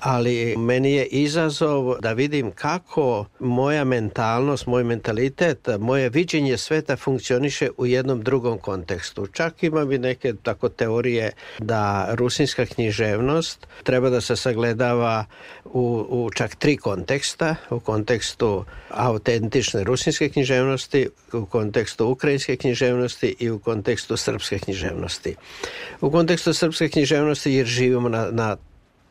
ali meni je izazov da vidim kako moja mentalnost, moj mentalitet, moje viđenje sveta funkcioniše u jednom drugom kontekstu. Čak imam i neke tako teorije da rusinska književnost treba da se sagledava u, u čak tri konteksta, u kontekstu autentične rusinske književnosti, u kontekstu ukrajinske književnosti i u kontekstu srpske književnosti. U kontekstu srpske književnosti jer živimo na, na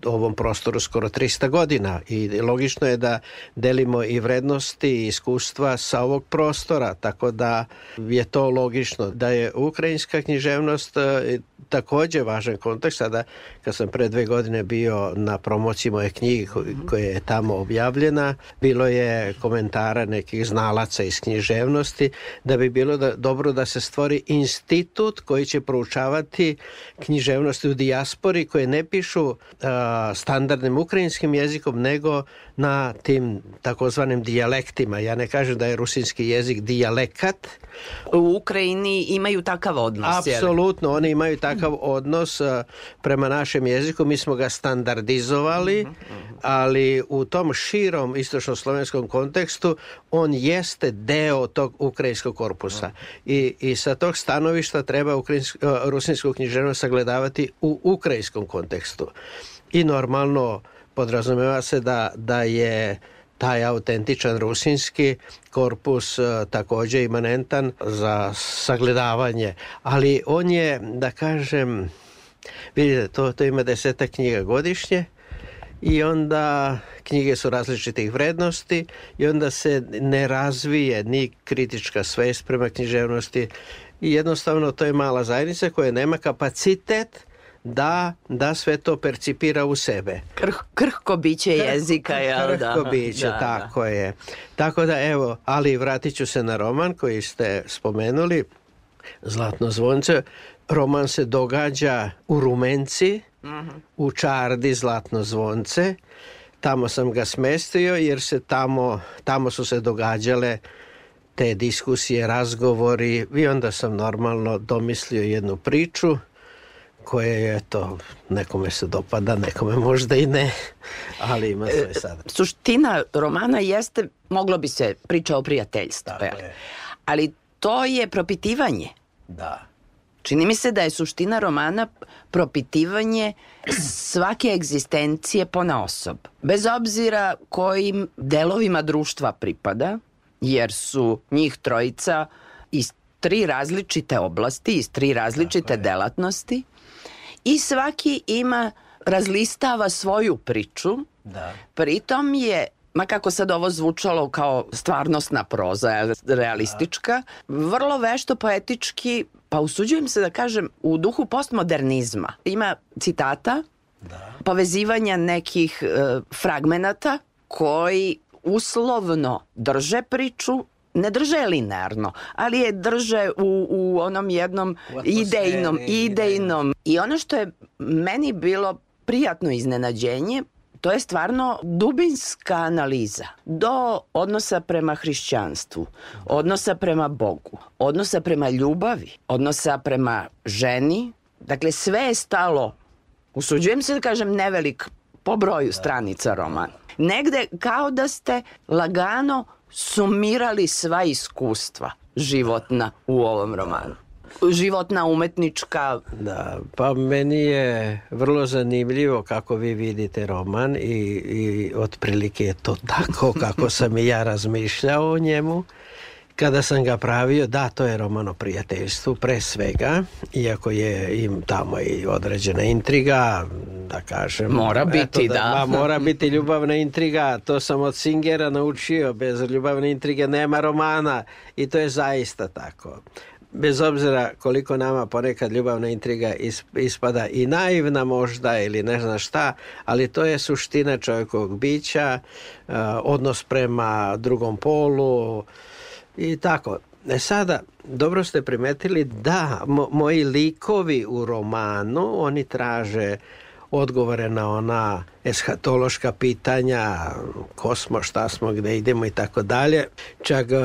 ovom prostoru skoro 300 godina i logično je da delimo i vrednosti i iskustva sa ovog prostora, tako da je to logično da je ukrajinska književnost e, takođe važan kontekst. Sada kad sam pre dve godine bio na promociji moje knjige koja je tamo objavljena, bilo je komentara nekih znalaca iz književnosti da bi bilo da, dobro da se stvori institut koji će proučavati književnosti u dijaspori koje ne pišu uh, standardnim ukrajinskim jezikom nego na tim takozvanim dijalektima. Ja ne kažem da je rusinski jezik dijalekat. U Ukrajini imaju takav odnos. Apsolutno, oni imaju takav odnos prema našem jeziku. Mi smo ga standardizovali, ali u tom širom istočno-slovenskom kontekstu on jeste deo tog ukrajinskog korpusa. I, i sa tog stanovišta treba rusinsku književnost sagledavati u ukrajinskom kontekstu. I normalno podrazumeva se da, da je taj autentičan rusinski korpus uh, takođe imanentan za sagledavanje, ali on je, da kažem, vidite, to, to ima deseta knjiga godišnje i onda knjige su različitih vrednosti i onda se ne razvije ni kritička svest prema književnosti. I jednostavno to je mala zajednica koja nema kapacitet da, da sve to percipira u sebe. Krh, krhko biće jezika, jel da? Krhko biće, da, tako da. je. Tako da evo, ali vratit ću se na roman koji ste spomenuli, Zlatno zvonce. Roman se događa u Rumenci, uh -huh. u Čardi Zlatno zvonce. Tamo sam ga smestio jer se tamo, tamo su se događale te diskusije, razgovori i onda sam normalno domislio jednu priču koje je to, nekome se dopada, nekome možda i ne, ali ima svoje sad. Suština romana jeste, moglo bi se priča o prijateljstvu, jel? je. ali to je propitivanje. Da. Čini mi se da je suština romana propitivanje svake egzistencije pona osob. Bez obzira kojim delovima društva pripada, jer su njih trojica iz tri različite oblasti, iz tri različite delatnosti i svaki ima, razlistava svoju priču, Da. Pritom je ma kako sad ovo zvučalo kao stvarnostna proza, realistička, vrlo vešto poetički, pa usuđujem se da kažem, u duhu postmodernizma. Ima citata, povezivanja nekih e, fragmenata koji uslovno drže priču, ne drže linearno, ali je drže u, u onom jednom U idejnom, idejnom. I ono što je meni bilo prijatno iznenađenje, to je stvarno dubinska analiza do odnosa prema hrišćanstvu, odnosa prema Bogu, odnosa prema ljubavi, odnosa prema ženi. Dakle, sve je stalo, usuđujem se da kažem nevelik po broju stranica roman. Negde kao da ste lagano sumirali sva iskustva životna u ovom romanu. Životna, umetnička, Da, pa meni je vrlo zanimljivo kako vi vidite roman i, i otprilike je to tako kako sam i ja razmišljao o njemu. Kada sam ga pravio, da, to je roman o prijateljstvu, pre svega, iako je im tamo i određena intriga, da kažem. Mora biti, da. Ma, mora biti ljubavna intriga, to sam od Singera naučio, bez ljubavne intrige nema romana i to je zaista tako bez obzira koliko nama ponekad ljubavna intriga is- ispada i naivna možda ili ne znam šta, ali to je suština čovjekovog bića, uh, odnos prema drugom polu i tako. E sada, dobro ste primetili da mo- moji likovi u romanu, oni traže odgovore na ona eshatološka pitanja, ko smo, šta smo, gde idemo i tako dalje. Čak e,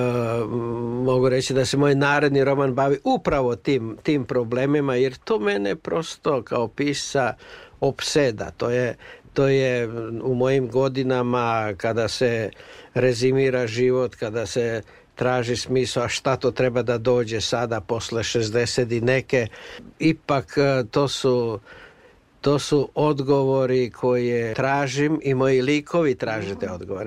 mogu reći da se moj naredni roman bavi upravo tim, tim problemima, jer to mene prosto kao pisa opseda. To je, to je u mojim godinama kada se rezimira život, kada se traži smisao, šta to treba da dođe sada posle 60 i neke. Ipak e, to su to su odgovori koje tražim i moji likovi traže te odgovore.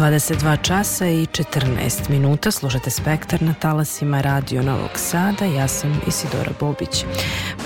22 časa i 14 minuta. Slušate Spektar na talasima Radio Novog Sada. Ja sam Isidora Bobić.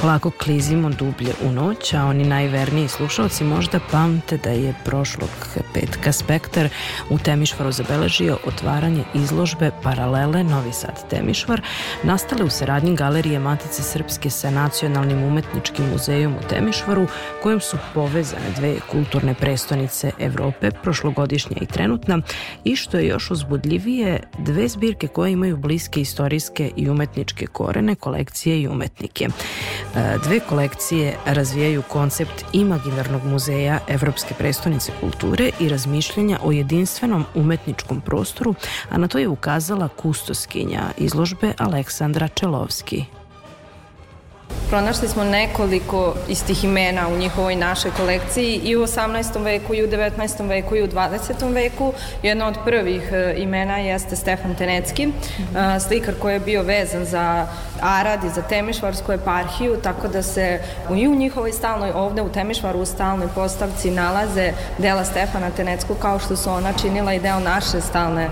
Polako klizimo dublje u noć, a oni najverniji slušalci možda pamte da je prošlog petka Spektar u Temišvaru zabeležio otvaranje izložbe Paralele Novi Sad Temišvar, nastale u saradnji Galerije Matice Srpske sa Nacionalnim umetničkim muzejom u Temišvaru, kojom su povezane dve kulturne prestonice Evrope, prošlogodišnja i trenutna, i što je još uzbudljivije, dve zbirke koje imaju bliske istorijske i umetničke korene, kolekcije i umetnike. E, Dve kolekcije razvijaju koncept imaginarnog muzeja Evropske prestonice kulture i razmišljanja o jedinstvenom umetničkom prostoru, a na to je ukazala kustoskinja izložbe Aleksandra Čelovski. Pronašli smo nekoliko istih imena u njihovoj našoj kolekciji i u 18. veku i u 19. veku i u 20. veku. Jedno od prvih e, imena jeste Stefan Tenecki, e, slikar koji je bio vezan za Arad i za Temišvarsku eparhiju, tako da se i u njihovoj stalnoj, ovde u Temišvaru u stalnoj postavci nalaze dela Stefana Tenecku kao što su ona činila i deo naše stalne e,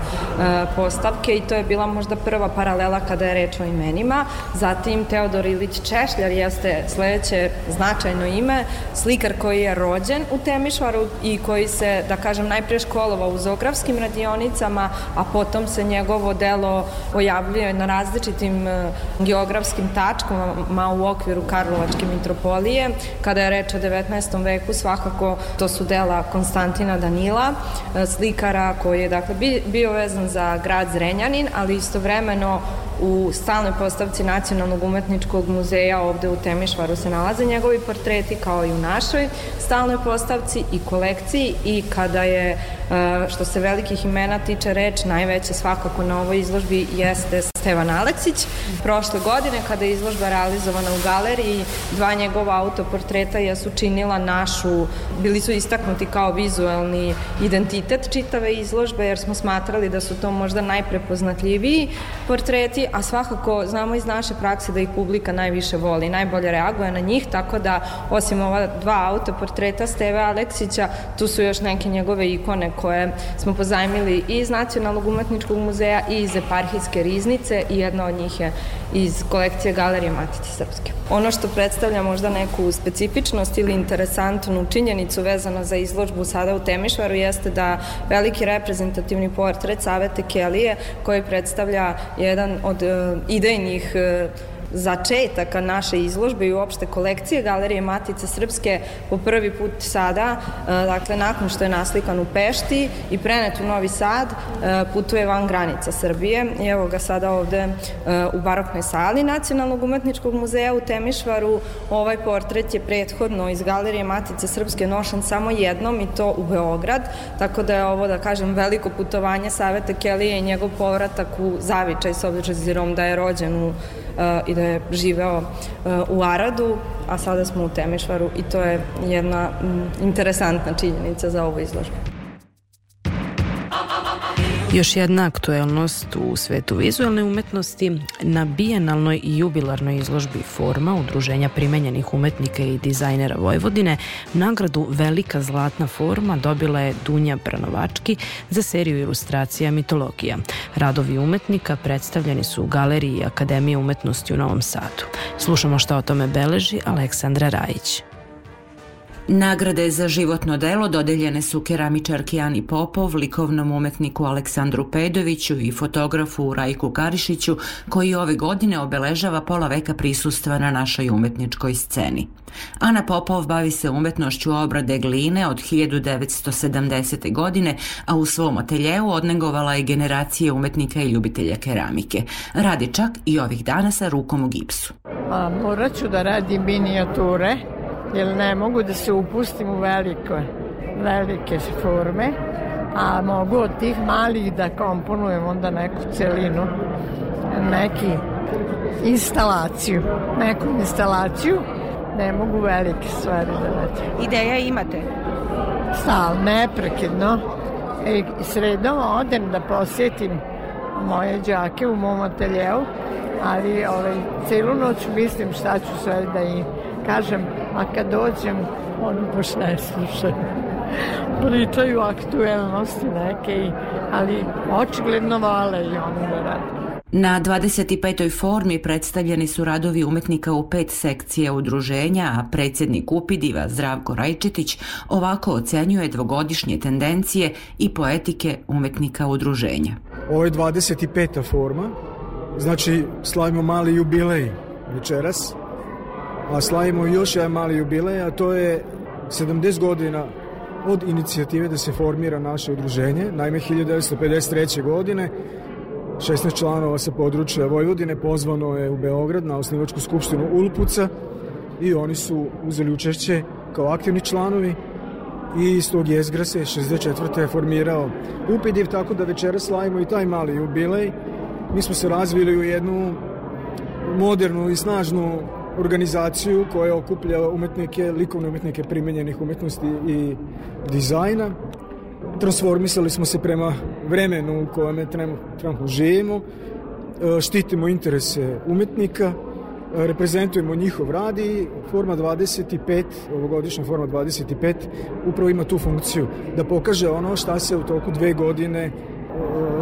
postavke i to je bila možda prva paralela kada je reč o imenima. Zatim Teodor Ilić Češljar jeste sledeće značajno ime, slikar koji je rođen u Temišvaru i koji se, da kažem, najpre školovao u zografskim radionicama, a potom se njegovo delo pojavljuje na različitim e, geografskim tačkama u okviru Karlovačke mitropolije. Kada je reč o 19. veku, svakako to su dela Konstantina Danila, e, slikara koji je dakle, bi- bio vezan za grad Zrenjanin, ali istovremeno u stalnoj postavci Nacionalnog umetničkog muzeja ovde u Temišvaru se nalaze njegovi portreti kao i u našoj stalnoj postavci i kolekciji i kada je, e, što se velikih imena tiče reč, najveće svakako na ovoj izložbi jeste Stevan Aleksić. Prošle godine kada je izložba realizovana u galeriji, dva njegova autoportreta jesu činila našu, bili su istaknuti kao vizuelni identitet čitave izložbe jer smo smatrali da su to možda najprepoznatljiviji portreti, a svakako znamo iz naše prakse da ih publika najviše voli, najbolje reaguje na njih, tako da osim ova dva autoportreta Steve Aleksića, tu su još neke njegove ikone koje smo pozajmili iz Nacionalnog umetničkog muzeja i iz eparhijske riznice i jedna od njih je iz kolekcije Galerije Matice Srpske. Ono što predstavlja možda neku specifičnost ili interesantnu činjenicu vezano za izložbu sada u Temišvaru jeste da veliki reprezentativni portret Savete Kelije koji predstavlja jedan od e, idejnih e, začetaka naše izložbe i uopšte kolekcije Galerije Matice Srpske po prvi put sada, e, dakle nakon što je naslikan u Pešti i prenet u Novi Sad, e, putuje van granica Srbije i evo ga sada ovde e, u baroknoj sali Nacionalnog umetničkog muzeja u Temišvaru. Ovaj portret je prethodno iz Galerije Matice Srpske nošen samo jednom i to u Beograd, tako da je ovo, da kažem, veliko putovanje Saveta Kelije i njegov povratak u Zavičaj s obzirom da je rođen u i da je živeo u Aradu, a sada smo u Temišvaru i to je jedna interesantna činjenica za ovu izložbu. Još jedna aktuelnost u svetu vizualne umetnosti na bijenalnoj i jubilarnoj izložbi Forma Udruženja primenjenih umetnika i dizajnera Vojvodine nagradu Velika zlatna forma dobila je Dunja Branovački za seriju ilustracija mitologija. Radovi umetnika predstavljeni su u Galeriji Akademije umetnosti u Novom Sadu. Slušamo šta o tome beleži Aleksandra Rajić. Nagrade za životno delo dodeljene su keramičarki Ani Popov, likovnom umetniku Aleksandru Pedoviću i fotografu Rajku Karišiću, koji ove godine obeležava pola veka prisustva na našoj umetničkoj sceni. Ana Popov bavi se umetnošću obrade gline od 1970. godine, a u svom ateljeu odnegovala je generacije umetnika i ljubitelja keramike. Radi čak i ovih dana sa rukom u gipsu. A, morat ću da radim minijature, jer ne mogu da se upustim u velike, velike forme, a mogu od tih malih da komponujem onda neku celinu, neki instalaciju, neku instalaciju, ne mogu velike stvari da radim. Ideja imate? Stal, neprekidno. E, sredom odem da posjetim moje đake u mom ateljeu, ali ovaj, celu noć mislim šta ću sve da im kažem, a kad dođem, oni baš ne slušaju. Pričaju aktuelnosti neke, ali očigledno vole i oni da rade. Na 25. formi predstavljeni su radovi umetnika u pet sekcija udruženja, a predsjednik Upidiva Zdravko Rajčetić ovako ocenjuje dvogodišnje tendencije i poetike umetnika udruženja. Ovo je 25. forma, znači slavimo mali jubilej večeras, a slavimo još jedan mali jubilej, a to je 70 godina od inicijative da se formira naše udruženje. Naime, 1953. godine 16 članova sa područja Vojvodine pozvano je u Beograd na osnivačku skupštinu Ulpuca i oni su uzeli učešće kao aktivni članovi i iz tog jezgra se 64. je formirao Upidiv, tako da večera slavimo i taj mali jubilej. Mi smo se razvili u jednu modernu i snažnu organizaciju koja okuplja umetnike, likovne umetnike primenjenih umetnosti i dizajna. Transformisali smo se prema vremenu u kojem trenutno živimo, e, štitimo interese umetnika, e, reprezentujemo njihov rad i Forma 25, ovogodišnja Forma 25, upravo ima tu funkciju da pokaže ono šta se u toku dve godine e,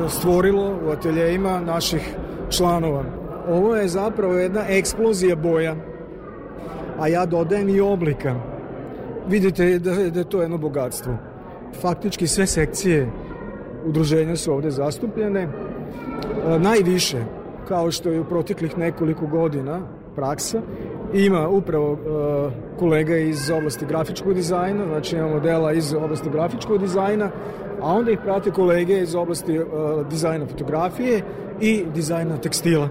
stvorilo u ateljejima naših članova. Ovo je zapravo jedna eksplozija boja, a ja dodajem i oblika. Vidite da, da je to jedno bogatstvo. Faktički sve sekcije udruženja su ovde zastupljene. E, najviše, kao što je u proteklih nekoliko godina praksa, ima upravo e, kolega iz oblasti grafičkog dizajna, znači imamo dela iz oblasti grafičkog dizajna, a onda ih prate kolege iz oblasti e, dizajna fotografije i dizajna tekstila,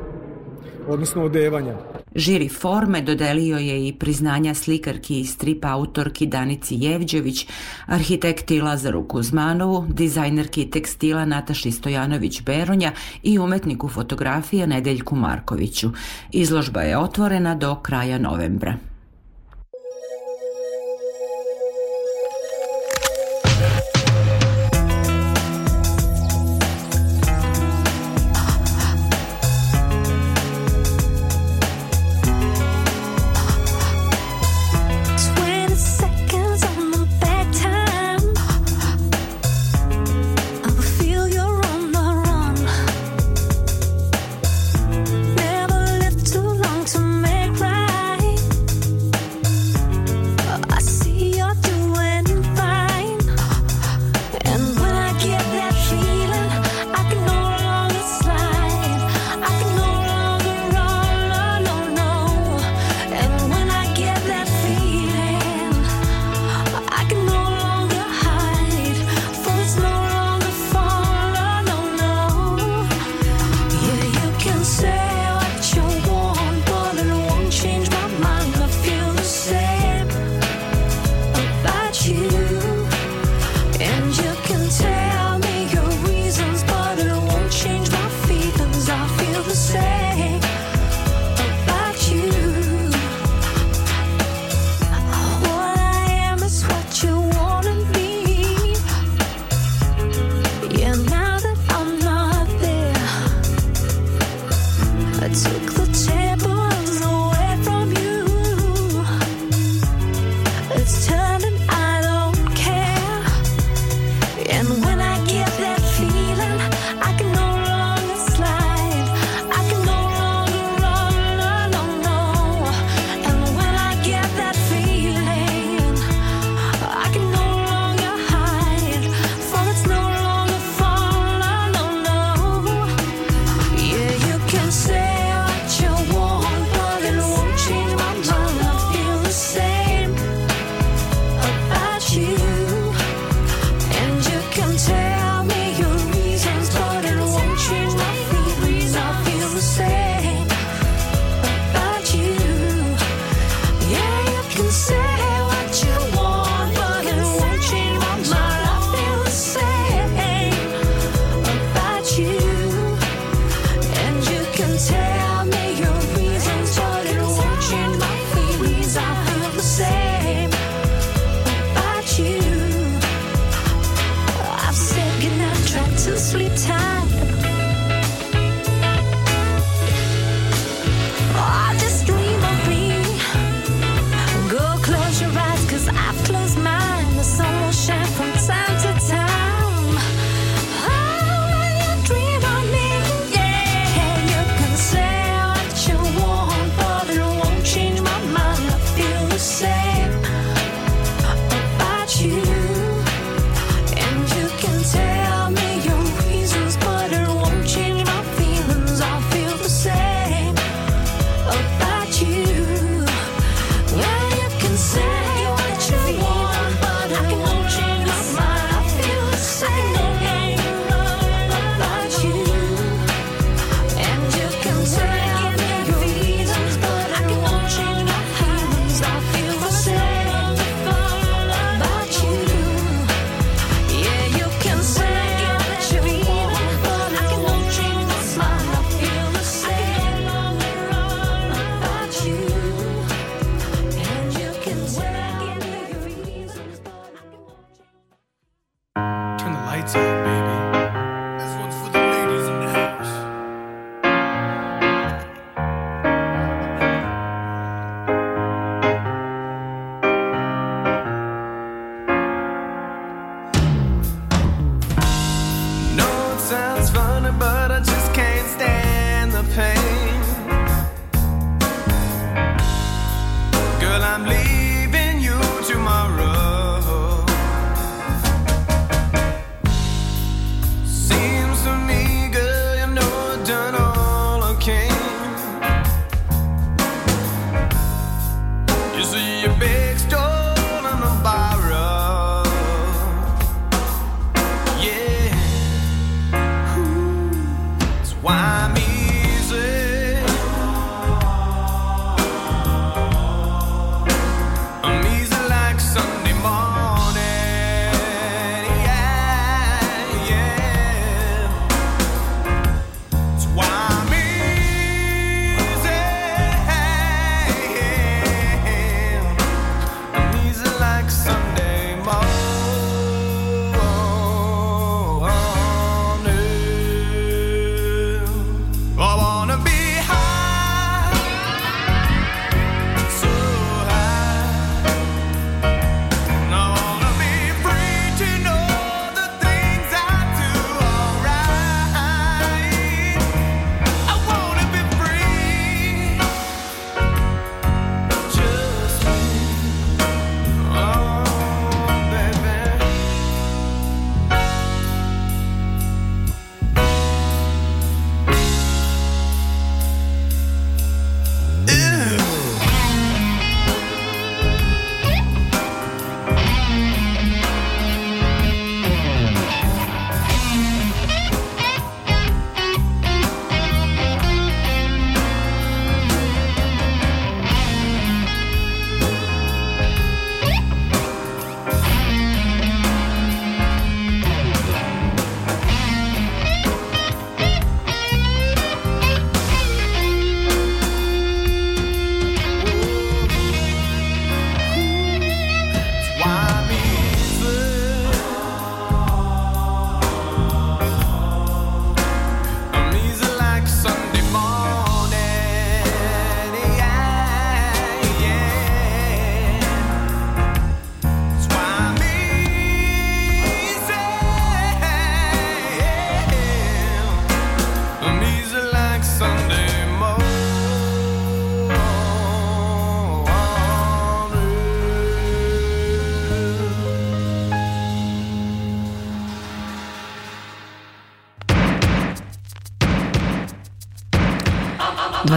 odnosno odevanja. Žiri forme dodelio je i priznanja slikarki i strip autorki Danici Jevđević, arhitekti Lazaru Kuzmanovu, dizajnerki tekstila Nataši Stojanović Beronja i umetniku fotografije Nedeljku Markoviću. Izložba je otvorena do kraja novembra.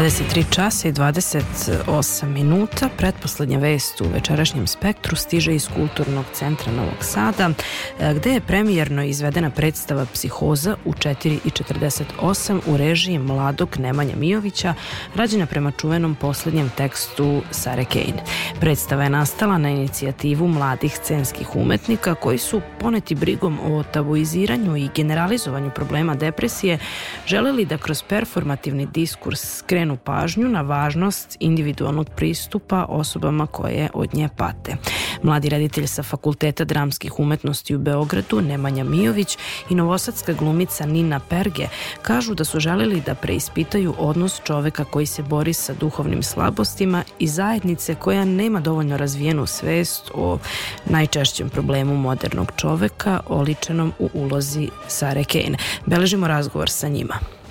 23 časa i 28 minuta. Pretposlednja vest u večerašnjem spektru stiže iz Kulturnog centra Novog Sada, e, gde je premijerno izvedena predstava Psihoza u 4.48 u režiji mladog Nemanja Mijovića, rađena prema čuvenom poslednjem tekstu Sare Kane. Predstava je nastala na inicijativu mladih scenskih umetnika koji su poneti brigom o tabuiziranju i generalizovanju problema depresije želeli da kroz performativni diskurs skrenu pažnju na važnost individualnog pristupa osobama koje od nje pate. Mladi reditelj sa Fakulteta dramskih umetnosti u Beogradu, Nemanja Mijović i novosadska glumica Nina Perge kažu da su želeli da preispitaju odnos čoveka koji se bori sa duhovnim slabostima i zajednice koja nema dovoljno razvijenu svest o najčešćem problemu modernog čoveka oličenom u ulozi Sare Kane. Beležimo razgovor sa njima.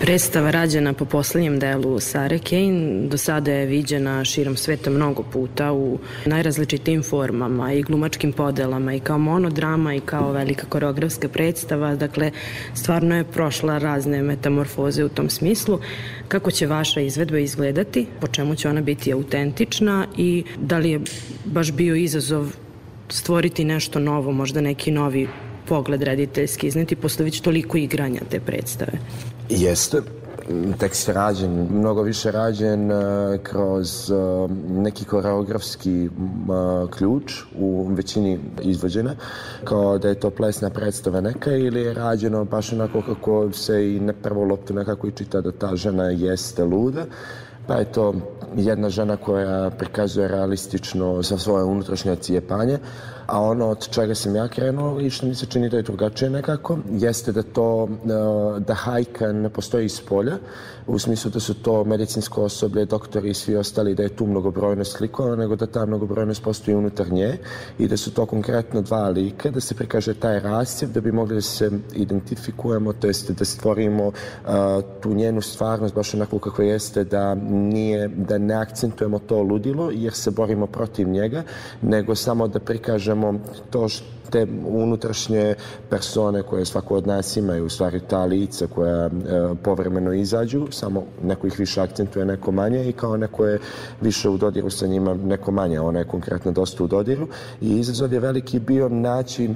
Predstava rađena po poslednjem delu Sare Kane do sada je viđena širom sveta mnogo puta u najrazličitim formama i glumačkim podelama i kao monodrama i kao velika koreografska predstava. Dakle, stvarno je prošla razne metamorfoze u tom smislu. Kako će vaša izvedba izgledati? Po čemu će ona biti autentična i da li je baš bio izazov stvoriti nešto novo, možda neki novi pogled rediteljski izneti posle već toliko igranja te predstave? Jeste. Tekst je rađen, mnogo više rađen uh, kroz uh, neki koreografski uh, ključ u većini izvođene, kao da je to plesna predstava neka ili je rađeno baš onako kako se i na prvu loptu nekako i čita da ta žena jeste luda, pa je to jedna žena koja prikazuje realistično sa svoje unutrašnje cijepanje, a ono od čega sam ja krenuo i što mi se čini da je drugačije nekako, jeste da to, da hajka ne postoji iz polja, u smislu da su to medicinsko osoblje, doktori i svi ostali, da je tu mnogobrojnost likova, nego da ta mnogobrojnost postoji unutar nje i da su to konkretno dva lika, da se prikaže taj rasjev, da bi mogli da se identifikujemo, to jest da stvorimo uh, tu njenu stvarnost baš onako kako jeste, da nije, da ne akcentujemo to ludilo, jer se borimo protiv njega, nego samo da prikažemo to što te unutrašnje persone koje svako od nas imaju, u stvari ta lica koja e, povremeno izađu, samo neko ih više akcentuje, neko manje i kao neko je više u dodiru sa njima, neko manje, ona je konkretno dosta u dodiru i izazov je veliki bio naći e,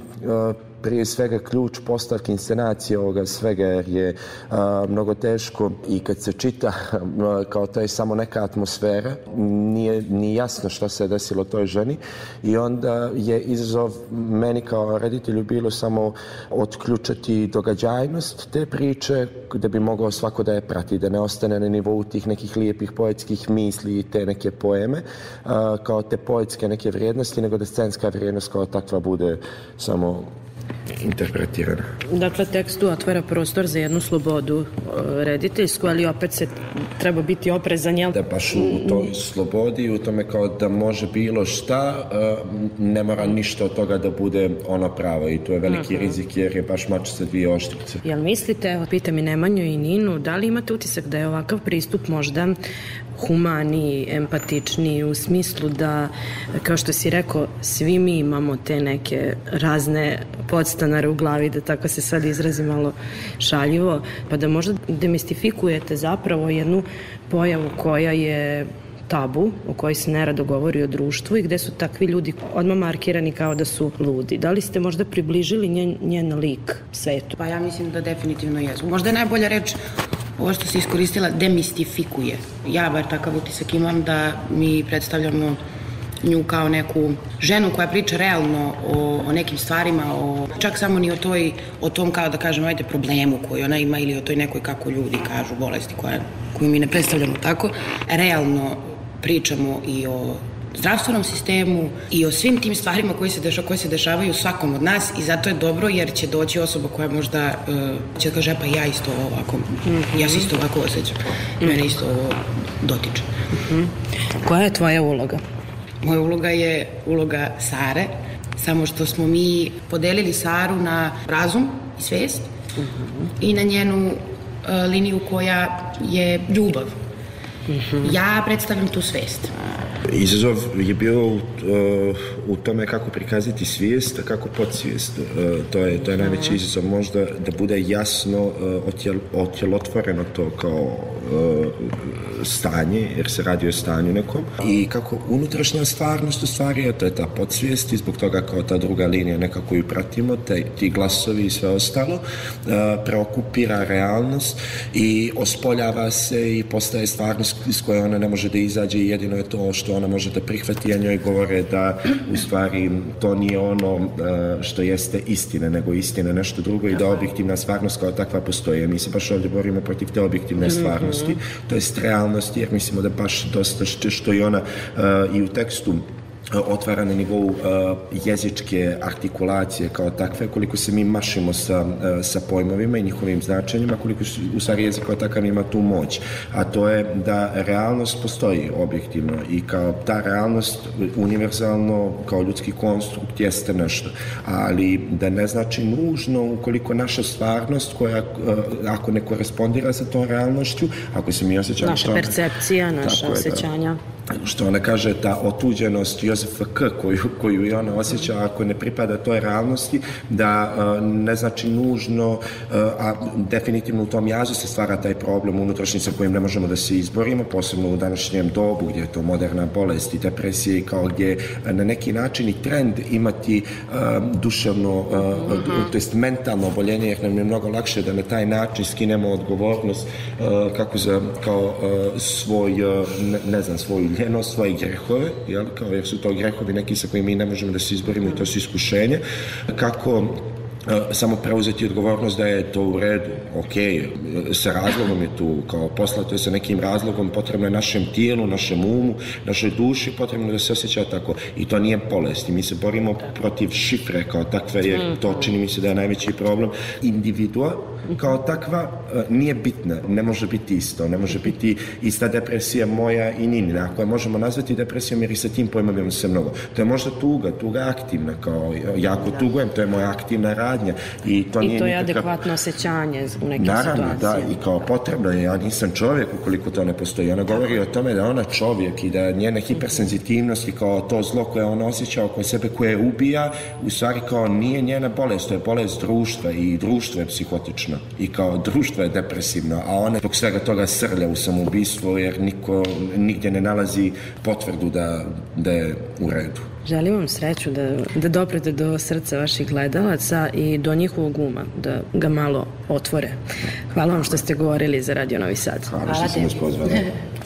prije svega ključ postavke inscenacije ovoga svega jer je a, mnogo teško i kad se čita a, kao to je samo neka atmosfera nije ni jasno šta se je desilo toj ženi i onda je izazov meni kao reditelju bilo samo otključati događajnost te priče da bi mogao svako da je prati da ne ostane na nivou tih nekih lijepih poetskih misli i te neke poeme a, kao te poetske neke vrijednosti nego da scenska vrijednost kao takva bude samo interpretirana. Dakle, tekst tu otvara prostor za jednu slobodu e, rediteljsku, ali opet se treba biti oprezan, jel? Da baš u toj slobodi u tome kao da može bilo šta, e, ne mora ništa od toga da bude ono pravo i tu je veliki Aha. rizik jer je baš mač sa dvije oštrice. Jel mislite, evo, pitam i Nemanju i Ninu, da li imate utisak da je ovakav pristup možda humaniji, empatičniji u smislu da, kao što si rekao, svi mi imamo te neke razne podstanare u glavi, da tako se sad izrazi malo šaljivo, pa da možda demistifikujete zapravo jednu pojavu koja je tabu, o kojoj se nerado govori o društvu i gde su takvi ljudi odmah markirani kao da su ludi. Da li ste možda približili njen, njen lik svetu? Pa ja mislim da definitivno jesu. Možda je najbolja reč ovo što se iskoristila demistifikuje. Ja bar takav utisak imam da mi predstavljamo nju kao neku ženu koja priča realno o, o nekim stvarima, o, čak samo ni o, toj, o tom kao da kažem, ajde, problemu koji ona ima ili o toj nekoj kako ljudi kažu bolesti koja, koju mi ne predstavljamo tako. Realno pričamo i o zdravstvenom sistemu i o svim tim stvarima koji se, dešava, koje se dešavaju svakom od nas i zato je dobro jer će doći osoba koja možda uh, će da kaže pa ja isto ovako, ja se isto ovako osjećam, mene isto ovo dotiče. Koja je tvoja uloga? Moja uloga je uloga Sare, samo što smo mi podelili Saru na razum i svest i na njenu uh, liniju koja je ljubav. Ja predstavljam tu svest. Izazov je bio u, u tome kako prikazati svijest, a kako podsvijest. E, To je, to je najveći izazov možda da bude jasno e, otjel, otjelotvoreno to kao stanje, jer se radi o stanju nekom, i kako unutrašnja stvarnost u stvari, a to je ta podsvijest i zbog toga kao ta druga linija nekako ju pratimo, te, ti glasovi i sve ostalo, preokupira realnost i ospoljava se i postaje stvarnost iz koje ona ne može da izađe i jedino je to što ona može da prihvati, a njoj govore da u stvari to nije ono e, što jeste istina, nego istina nešto drugo i da objektivna stvarnost kao takva postoji. A Mi se baš ovdje borimo protiv te objektivne Mhm. stvarnosti, to je realnosti, jer mislimo da baš dosta što, i ona e, i u tekstu otvara na nivou e, jezičke artikulacije kao takve, koliko se mi mašimo sa, e, sa pojmovima i njihovim značenjima, koliko su, u stvari jezik kao takav ima tu moć. A to je da realnost postoji objektivno i kao ta realnost univerzalno kao ljudski konstrukt jeste nešto, ali da ne znači nužno ukoliko naša stvarnost koja e, ako ne korespondira sa tom realnošću, ako se mi osjećamo Naša što- percepcija, naša Tako je, da osjećanja. Što ona kaže, ta otuđenost Jozefa K. koju, koju i ona osjeća ako ne pripada toj realnosti, da e, ne znači nužno, e, a definitivno u tom jazu se stvara taj problem unutrašnji sa kojim ne možemo da se izborimo, posebno u današnjem dobu gdje je to moderna bolest i depresija i kao gdje e, na neki način i trend imati duševno, e, to jest mentalno oboljenje, jer nam je mnogo lakše da na taj način skinemo odgovornost kako za, kao svoj, ne, ne znam, svoju ljenost, svoje grehove, jel, kao jer su to grehovi neki sa kojima mi ne možemo da se izborimo i to su iskušenje, kako e, samo preuzeti odgovornost da je to u redu, ok, sa razlogom je tu, kao poslato je sa nekim razlogom, potrebno je našem tijelu, našem umu, našoj duši, potrebno da se osjeća tako. I to nije bolest. I mi se borimo protiv šifre kao takve, jer to čini mi se da je najveći problem. Individua kao takva e, nije bitna, ne može biti isto, ne može biti ista depresija moja i Ninina. Ako je možemo nazvati depresijom jer i sa tim pojmovima se mnogo. To je možda tuga, tuga aktivna, kao jako tugujem, to je moja aktivna radnja i to nije I to je nikakav- adekvatno osjećanje u nekim Naravno, da, situacijama. i kao potrebno je, ja nisam čovjek ukoliko to ne postoji. Ona govori o tome da ona čovjek i da njene hipersenzitivnost i kao to zlo koje ona osjeća oko sebe koje je ubija, u stvari kao nije njena bolest, to je bolest društva i društvo je psihotično i kao društvo je depresivno, a ona zbog svega toga srlja u samoubistvo jer niko nigdje ne nalazi potvrdu da, da je u redu. Želim vam sreću da, da doprete do srca vaših gledalaca i do njihovog uma, da ga malo otvore. Hvala vam što ste govorili za Radio Novi Sad. Hvala što ste nas pozvali.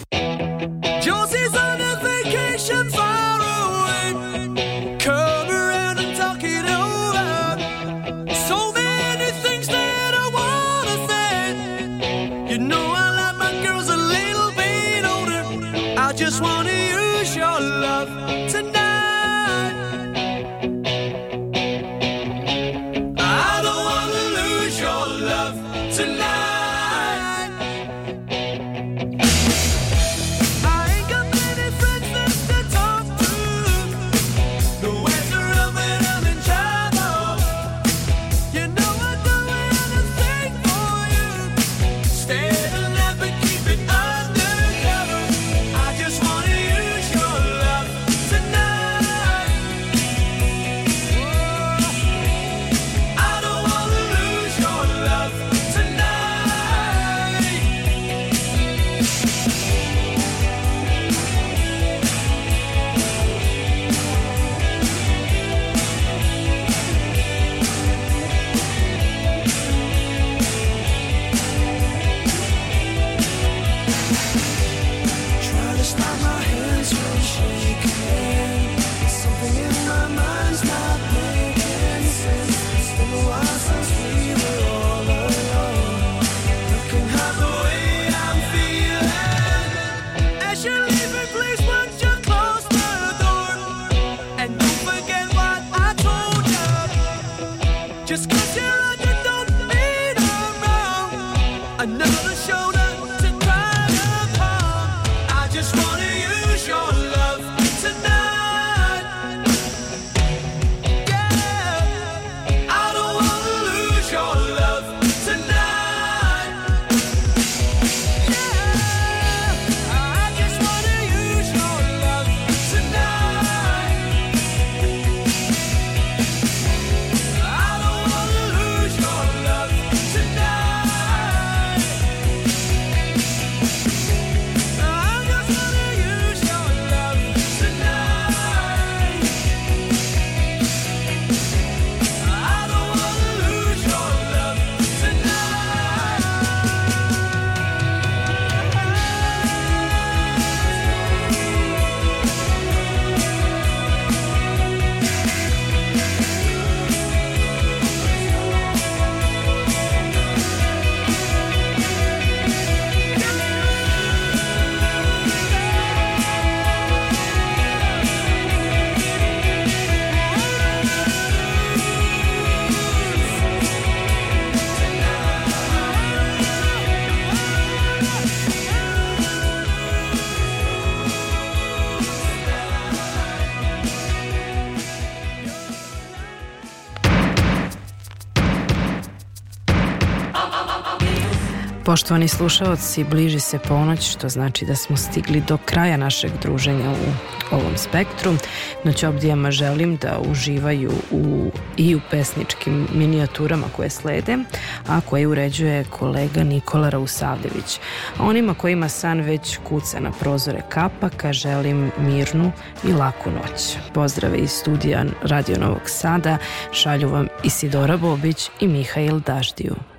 Poštovani slušaoci, bliži se ponoć, što znači da smo stigli do kraja našeg druženja u ovom spektru. Noć obdijama želim da uživaju u, i u pesničkim minijaturama koje slede, a koje uređuje kolega Nikola Rausavljević. Onima kojima san već kuca na prozore kapaka, želim mirnu i laku noć. Pozdrave iz studija Radio Novog Sada, šalju vam Isidora Bobić i Mihail Daždiju.